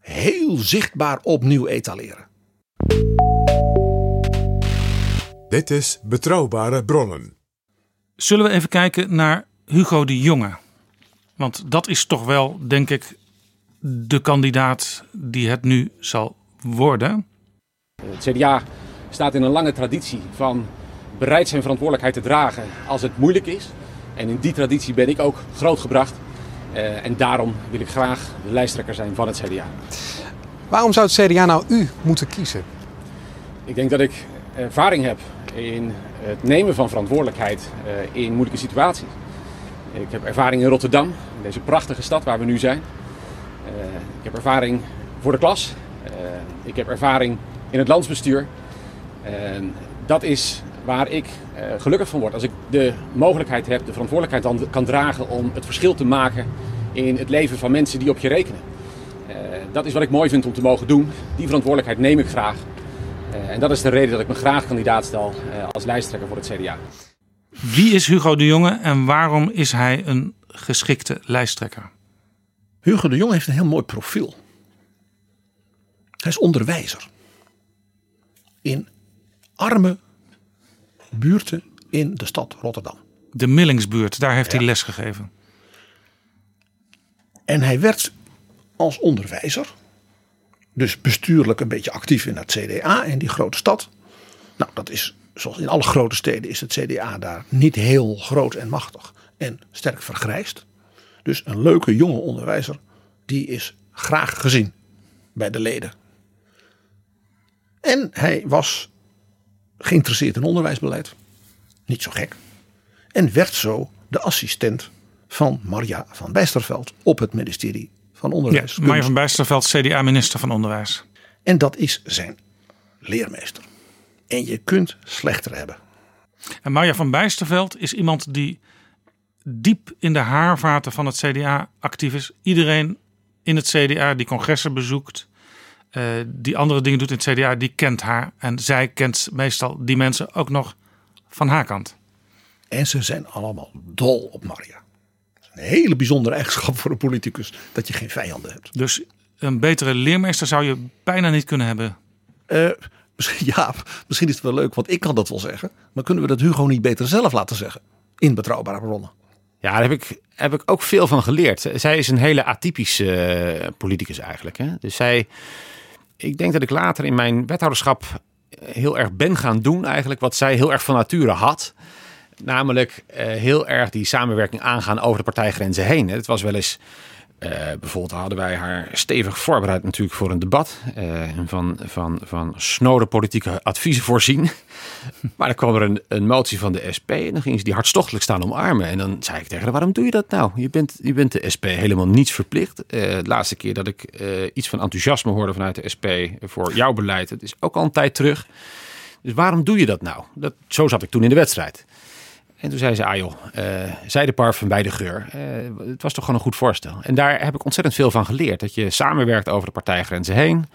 heel zichtbaar opnieuw etaleren. Dit is Betrouwbare Bronnen. Zullen we even kijken naar Hugo de Jonge? Want dat is toch wel, denk ik, de kandidaat die het nu zal worden. Het CDA staat in een lange traditie van bereid zijn verantwoordelijkheid te dragen als het moeilijk is. En in die traditie ben ik ook grootgebracht. Uh, en daarom wil ik graag de lijsttrekker zijn van het CDA. Waarom zou het CDA nou u moeten kiezen? Ik denk dat ik ervaring heb in het nemen van verantwoordelijkheid uh, in moeilijke situaties. Ik heb ervaring in Rotterdam, in deze prachtige stad waar we nu zijn. Uh, ik heb ervaring voor de klas. ik heb ervaring in het landsbestuur. En dat is waar ik uh, gelukkig van word. Als ik de mogelijkheid heb, de verantwoordelijkheid dan kan dragen om het verschil te maken in het leven van mensen die op je rekenen. Uh, dat is wat ik mooi vind om te mogen doen. Die verantwoordelijkheid neem ik graag. Uh, en dat is de reden dat ik me graag kandidaat stel als lijsttrekker voor het CDA. Wie is Hugo de Jonge en waarom is hij een geschikte lijsttrekker? Hugo de Jonge heeft een heel mooi profiel. Hij is onderwijzer. In arme buurten in de stad Rotterdam. De Millingsbuurt, daar heeft hij les gegeven. En hij werd als onderwijzer, dus bestuurlijk een beetje actief in het CDA in die grote stad. Nou, dat is zoals in alle grote steden is het CDA daar niet heel groot en machtig en sterk vergrijsd. Dus een leuke jonge onderwijzer, die is graag gezien bij de leden. En hij was geïnteresseerd in onderwijsbeleid. Niet zo gek. En werd zo de assistent van Marja van Bijsterveld op het ministerie van Onderwijs. Ja, Marja van Bijsterveld, CDA-minister van Onderwijs. En dat is zijn leermeester. En je kunt slechter hebben. En Marja van Bijsterveld is iemand die diep in de haarvaten van het CDA actief is. Iedereen in het CDA die congressen bezoekt, uh, die andere dingen doet in het CDA, die kent haar. En zij kent meestal die mensen ook nog van haar kant. En ze zijn allemaal dol op Maria. Een hele bijzondere eigenschap voor een politicus dat je geen vijanden hebt. Dus een betere leermeester zou je bijna niet kunnen hebben. Uh, misschien, ja, misschien is het wel leuk, want ik kan dat wel zeggen. Maar kunnen we dat Hugo niet beter zelf laten zeggen? In betrouwbare bronnen. Ja, daar heb ik, heb ik ook veel van geleerd. Zij is een hele atypische uh, politicus eigenlijk. Hè? Dus zij, ik denk dat ik later in mijn wethouderschap heel erg ben gaan doen eigenlijk wat zij heel erg van nature had. Namelijk uh, heel erg die samenwerking aangaan over de partijgrenzen heen. Het was wel eens uh, bijvoorbeeld hadden wij haar stevig voorbereid natuurlijk voor een debat. Uh, en van, van, van snode politieke adviezen voorzien. maar dan kwam er een, een motie van de SP en dan ging ze die hartstochtelijk staan omarmen. En dan zei ik tegen haar, waarom doe je dat nou? Je bent, je bent de SP helemaal niets verplicht. Uh, de laatste keer dat ik iets van enthousiasme hoorde vanuit de SP voor jouw beleid, dat is ook al een tijd terug. Dus waarom doe je dat nou? Dat, zo zat ik toen in de wedstrijd. En toen zei ze, ah joh, uh, zij de parfum bij de geur. Uh, het was toch gewoon een goed voorstel. En daar heb ik ontzettend veel van geleerd. Dat je samenwerkt over de partijgrenzen heen.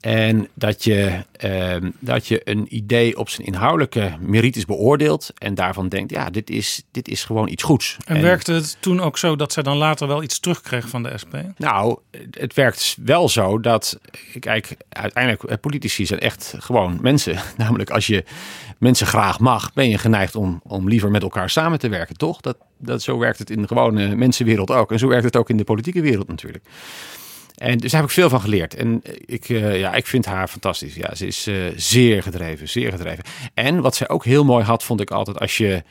En dat je, uh, dat je een idee op zijn inhoudelijke merites beoordeelt. En daarvan denkt, ja, dit is, dit is gewoon iets goeds. En, en werkte het toen ook zo dat zij dan later wel iets terugkreeg van de SP? Nou, het werkt wel zo dat, kijk, uiteindelijk, politici zijn echt gewoon mensen. Namelijk, als je mensen graag mag, ben je geneigd om, om liever met elkaar samen te werken, toch? Dat, dat, zo werkt het in de gewone mensenwereld ook. En zo werkt het ook in de politieke wereld natuurlijk. En dus daar heb ik veel van geleerd. En ik, uh, ja, ik vind haar fantastisch. Ja, ze is uh, zeer gedreven, zeer gedreven. En wat zij ook heel mooi had, vond ik altijd als je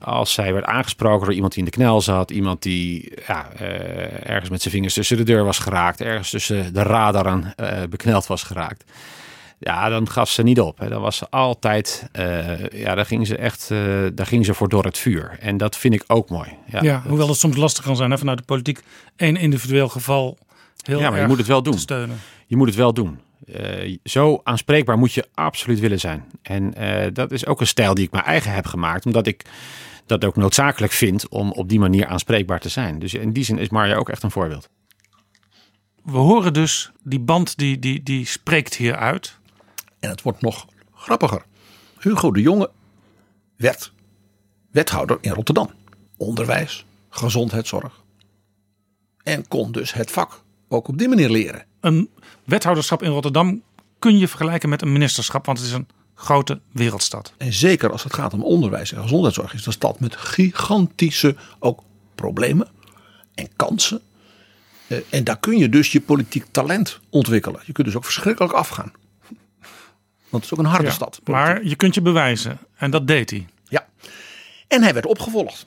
als zij werd aangesproken door iemand die in de knel zat, iemand die ja, uh, ergens met zijn vingers tussen de deur was geraakt, ergens tussen de radar aan bekneld was geraakt. Ja, dan gaf ze niet op. Hè. Dan was ze altijd, ja, daar ging ze echt, daar ging ze voor door het vuur. En dat vind ik ook mooi. Ja, ja hoewel het soms lastig kan zijn hè, vanuit de politiek. één individueel geval Heel ja, maar je moet het wel doen. Steunen. Je moet het wel doen. Uh, zo aanspreekbaar moet je absoluut willen zijn. En uh, dat is ook een stijl die ik mijn eigen heb gemaakt, omdat ik dat ook noodzakelijk vind om op die manier aanspreekbaar te zijn. Dus in die zin is Marja ook echt een voorbeeld. we horen dus die band die, die, die spreekt hier uit. En het wordt nog grappiger. Hugo de Jonge werd wethouder in Rotterdam. Onderwijs, gezondheidszorg. En kon dus het vak ook op die manier leren. Een wethouderschap in Rotterdam kun je vergelijken met een ministerschap, want het is een grote wereldstad. En zeker als het gaat om onderwijs en gezondheidszorg is het een stad met gigantische ook problemen en kansen. Eh, En daar kun je dus je politiek talent ontwikkelen. Je kunt dus ook verschrikkelijk afgaan. Want het is ook een harde Ja, stad. Maar je kunt je bewijzen. En dat deed hij. Ja. En hij werd opgevolgd.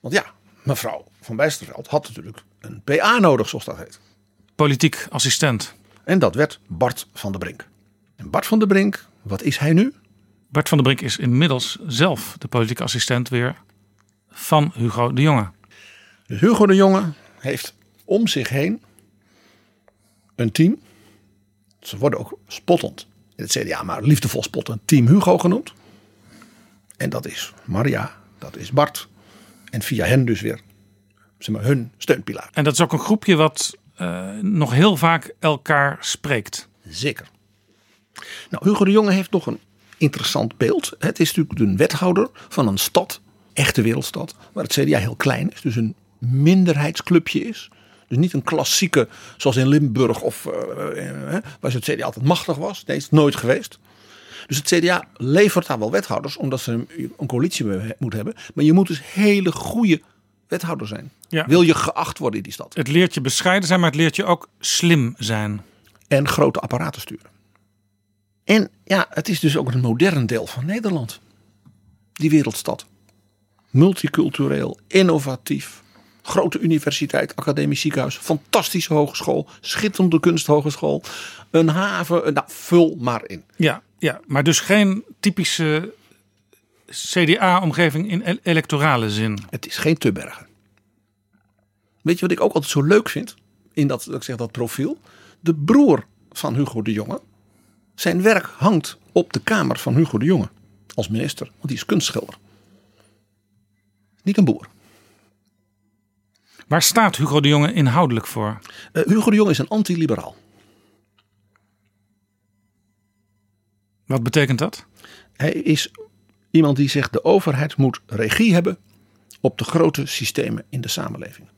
Want ja, mevrouw van Bijsterveld had natuurlijk een PA nodig, zoals dat heet. Politiek assistent. En dat werd Bart van der Brink. En Bart van der Brink, wat is hij nu? Bart van der Brink is inmiddels zelf de politieke assistent weer van Hugo de Jonge. Dus Hugo de Jonge heeft om zich heen een team. Ze worden ook spottend in het CDA, maar liefdevol spottend Team Hugo genoemd. En dat is Maria, dat is Bart. En via hen dus weer zeg maar, hun steunpilaar. En dat is ook een groepje wat nog heel vaak elkaar spreekt. Zeker. Nou, Hugo de Jonge heeft nog een interessant beeld. Het is natuurlijk een wethouder van een stad, echte wereldstad, waar het CDA heel klein is. Dus een minderheidsclubje is. Dus niet een klassieke, zoals in Limburg of eh, eh, waar het CDA altijd machtig was. Nee, is nooit geweest. Dus het CDA levert daar wel wethouders, omdat ze een- coalitie me- moet hebben. Maar je moet dus hele goede wethouder zijn. Ja. Wil je geacht worden in die stad. Het leert je bescheiden zijn, maar het leert je ook slim zijn. En grote apparaten sturen. En ja, het is dus ook een modern deel van Nederland. Die wereldstad. Multicultureel, innovatief. Grote universiteit, academisch ziekenhuis, fantastische hogeschool, schitterende kunsthogeschool, een haven, nou, vul maar in. Ja, ja, maar dus geen typische CDA-omgeving in el- electorale zin. Het is geen Tubbergen. Weet je wat ik ook altijd zo leuk vind in dat, dat ik zeg, dat profiel? De broer van Hugo de Jonge. Zijn werk hangt op de kamer van Hugo de Jonge als minister, want die is kunstschilder. Niet een boer. Waar staat Hugo de Jonge inhoudelijk voor? Eh, Hugo de Jonge is een anti-liberaal. Wat betekent dat? Hij is iemand die zegt de overheid moet regie hebben op de grote systemen in de samenleving.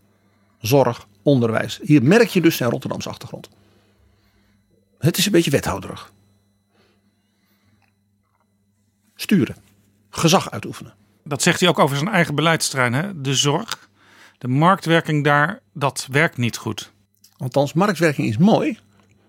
Zorg, onderwijs. Hier merk je dus zijn Rotterdamse achtergrond. Het is een beetje wethouderig. Sturen. Gezag uitoefenen. Dat zegt hij ook over zijn eigen beleidsterrein. Hè? De zorg, de marktwerking daar, dat werkt niet goed. Althans, marktwerking is mooi,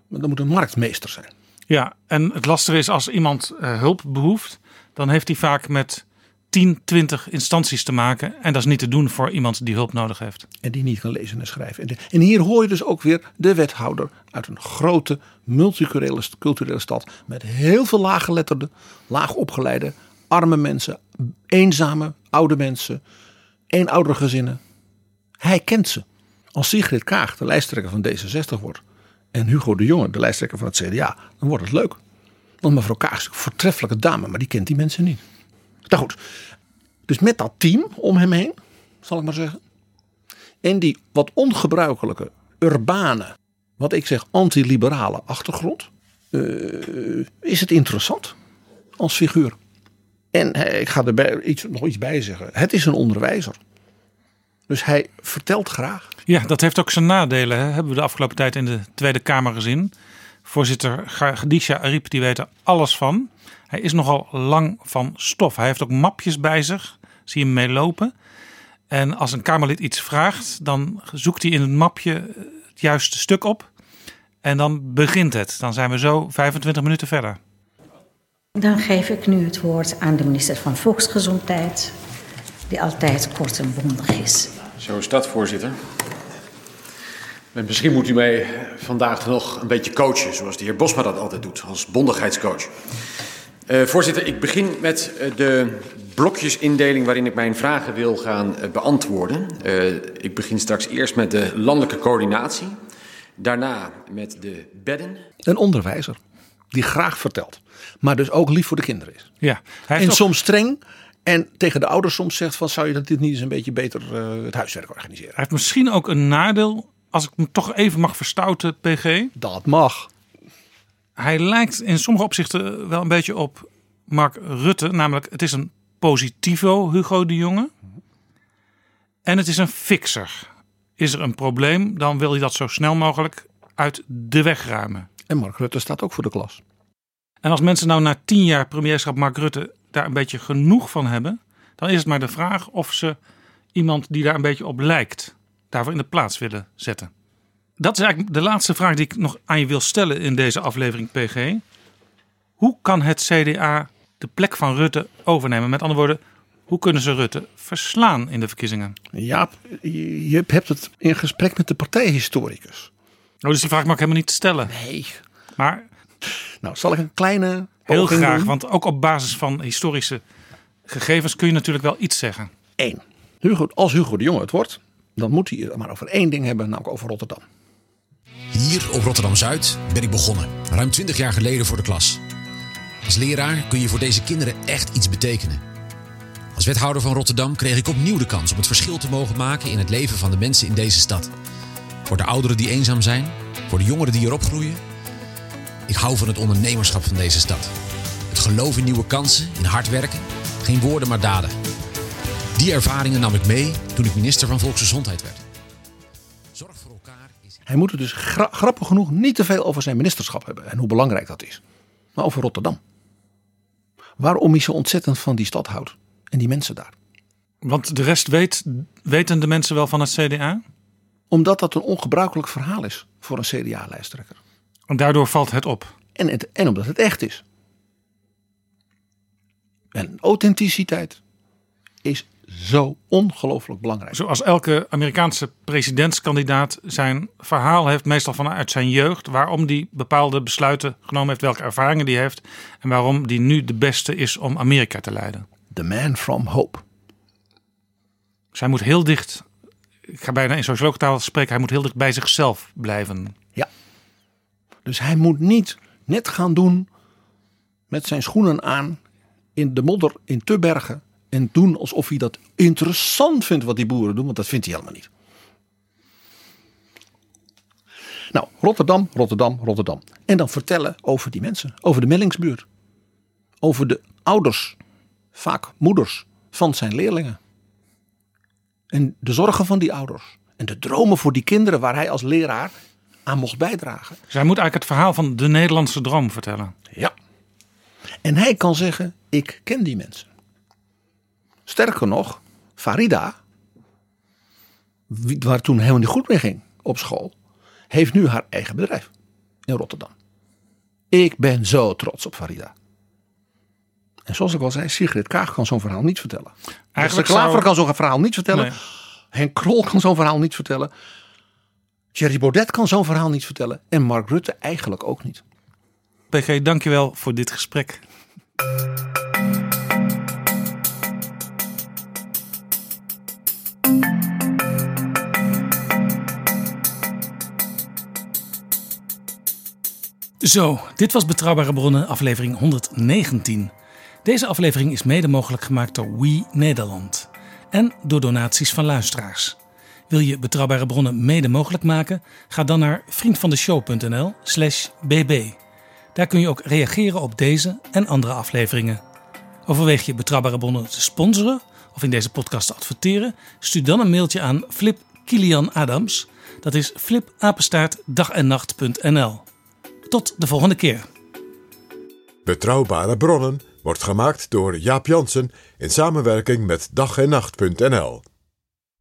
maar dan moet een marktmeester zijn. Ja, en het lastige is als iemand eh, hulp behoeft, dan heeft hij vaak met 10, 20 instanties te maken. En dat is niet te doen voor iemand die hulp nodig heeft. En die niet kan lezen en schrijven. En hier hoor je dus ook weer de wethouder uit een grote multiculturele culturele stad. Met heel veel laaggeletterden, laagopgeleide, arme mensen, eenzame, oude mensen, eenoudere gezinnen. Hij kent ze. Als Sigrid Kaag de lijsttrekker van D66 wordt en Hugo de Jonge de lijsttrekker van het CDA, dan wordt het leuk. Want mevrouw een voortreffelijke dame, maar die kent die mensen niet. Nou goed, dus met dat team om hem heen, zal ik maar zeggen. En die wat ongebruikelijke, urbane, wat ik zeg anti-liberale achtergrond. eh, is het interessant als figuur. En eh, ik ga er iets, nog iets bij zeggen. Het is een onderwijzer. Dus hij vertelt graag. Ja, dat heeft ook zijn nadelen. Hè? Hebben we de afgelopen tijd in de Tweede Kamer gezien. Voorzitter Khadija Ariep, die weet er alles van. Hij is nogal lang van stof. Hij heeft ook mapjes bij zich. Zie je hem meelopen. En als een Kamerlid iets vraagt, dan zoekt hij in het mapje het juiste stuk op. En dan begint het. Dan zijn we zo 25 minuten verder. Dan geef ik nu het woord aan de minister van Volksgezondheid, die altijd kort en bondig is. Zo is dat, voorzitter. En misschien moet u mij vandaag nog een beetje coachen, zoals de heer Bosma dat altijd doet, als bondigheidscoach. Eh, voorzitter, ik begin met eh, de blokjesindeling waarin ik mijn vragen wil gaan eh, beantwoorden. Eh, ik begin straks eerst met de landelijke coördinatie, daarna met de bedden. Een onderwijzer die graag vertelt. Maar dus ook lief voor de kinderen is. Ja, hij en soms streng. En tegen de ouders soms zegt van zou je dat dit niet eens een beetje beter het huiswerk organiseren. Hij heeft misschien ook een nadeel als ik hem toch even mag verstouten, PG. Dat mag. Hij lijkt in sommige opzichten wel een beetje op Mark Rutte. Namelijk, het is een positivo, Hugo de Jonge. En het is een fixer. Is er een probleem, dan wil hij dat zo snel mogelijk uit de weg ruimen. En Mark Rutte staat ook voor de klas. En als mensen nou na tien jaar premierschap Mark Rutte daar een beetje genoeg van hebben, dan is het maar de vraag of ze iemand die daar een beetje op lijkt, daarvoor in de plaats willen zetten. Dat is eigenlijk de laatste vraag die ik nog aan je wil stellen in deze aflevering PG. Hoe kan het CDA de plek van Rutte overnemen? Met andere woorden, hoe kunnen ze Rutte verslaan in de verkiezingen? Ja, je hebt het in gesprek met de partijhistoricus. Oh, dus die vraag mag ik helemaal niet stellen. Nee. Maar Nou, zal ik een kleine heel graag, doen? want ook op basis van historische gegevens kun je natuurlijk wel iets zeggen. Eén. Hugo, als Hugo de Jonge het wordt, dan moet hij het maar over één ding hebben, namelijk over Rotterdam. Hier op Rotterdam Zuid ben ik begonnen, ruim 20 jaar geleden voor de klas. Als leraar kun je voor deze kinderen echt iets betekenen. Als wethouder van Rotterdam kreeg ik opnieuw de kans om het verschil te mogen maken in het leven van de mensen in deze stad. Voor de ouderen die eenzaam zijn, voor de jongeren die hier opgroeien. Ik hou van het ondernemerschap van deze stad. Het geloof in nieuwe kansen, in hard werken, geen woorden maar daden. Die ervaringen nam ik mee toen ik minister van Volksgezondheid werd. Hij moet het dus gra- grappig genoeg niet te veel over zijn ministerschap hebben en hoe belangrijk dat is. Maar over Rotterdam. Waarom hij zo ontzettend van die stad houdt en die mensen daar. Want de rest weet, weten de mensen wel van het CDA? Omdat dat een ongebruikelijk verhaal is voor een CDA-lijsttrekker. En daardoor valt het op. En, het, en omdat het echt is. En authenticiteit is zo ongelooflijk belangrijk. Zoals elke Amerikaanse presidentskandidaat zijn verhaal heeft, meestal vanuit zijn jeugd, waarom die bepaalde besluiten genomen heeft, welke ervaringen die heeft en waarom die nu de beste is om Amerika te leiden. The man from hope. Zij moet heel dicht, ik ga bijna in sociologentaal spreken, hij moet heel dicht bij zichzelf blijven. Ja. Dus hij moet niet net gaan doen met zijn schoenen aan in de modder in Tubbergen. En doen alsof hij dat interessant vindt wat die boeren doen, want dat vindt hij helemaal niet. Nou, Rotterdam, Rotterdam, Rotterdam. En dan vertellen over die mensen, over de mellingsbuurt. Over de ouders, vaak moeders, van zijn leerlingen. En de zorgen van die ouders. En de dromen voor die kinderen waar hij als leraar aan mocht bijdragen. Zij moet eigenlijk het verhaal van de Nederlandse droom vertellen. Ja. En hij kan zeggen, ik ken die mensen. Sterker nog, Farida, waar toen helemaal niet goed mee ging op school, heeft nu haar eigen bedrijf in Rotterdam. Ik ben zo trots op Farida. En zoals ik al zei, Sigrid Kaag kan zo'n verhaal niet vertellen. Eigenlijk Eigenlijk Klaver zou- kan zo'n verhaal niet vertellen. Nee. Henk Krol kan zo'n verhaal niet vertellen. Thierry Baudet kan zo'n verhaal niet vertellen. En Mark Rutte eigenlijk ook niet. PG, dankjewel voor dit gesprek. Zo, dit was Betrouwbare Bronnen, aflevering 119. Deze aflevering is mede mogelijk gemaakt door We Nederland en door donaties van luisteraars. Wil je Betrouwbare Bronnen mede mogelijk maken? Ga dan naar vriendvandeshow.nl/slash bb. Daar kun je ook reageren op deze en andere afleveringen. Overweeg je Betrouwbare Bronnen te sponsoren of in deze podcast te adverteren? Stuur dan een mailtje aan Flip Kilian Adams. Dat is flipapenstaart dagennacht.nl. Tot de volgende keer. Betrouwbare bronnen wordt gemaakt door Jaap Jansen in samenwerking met dag en nacht.nl.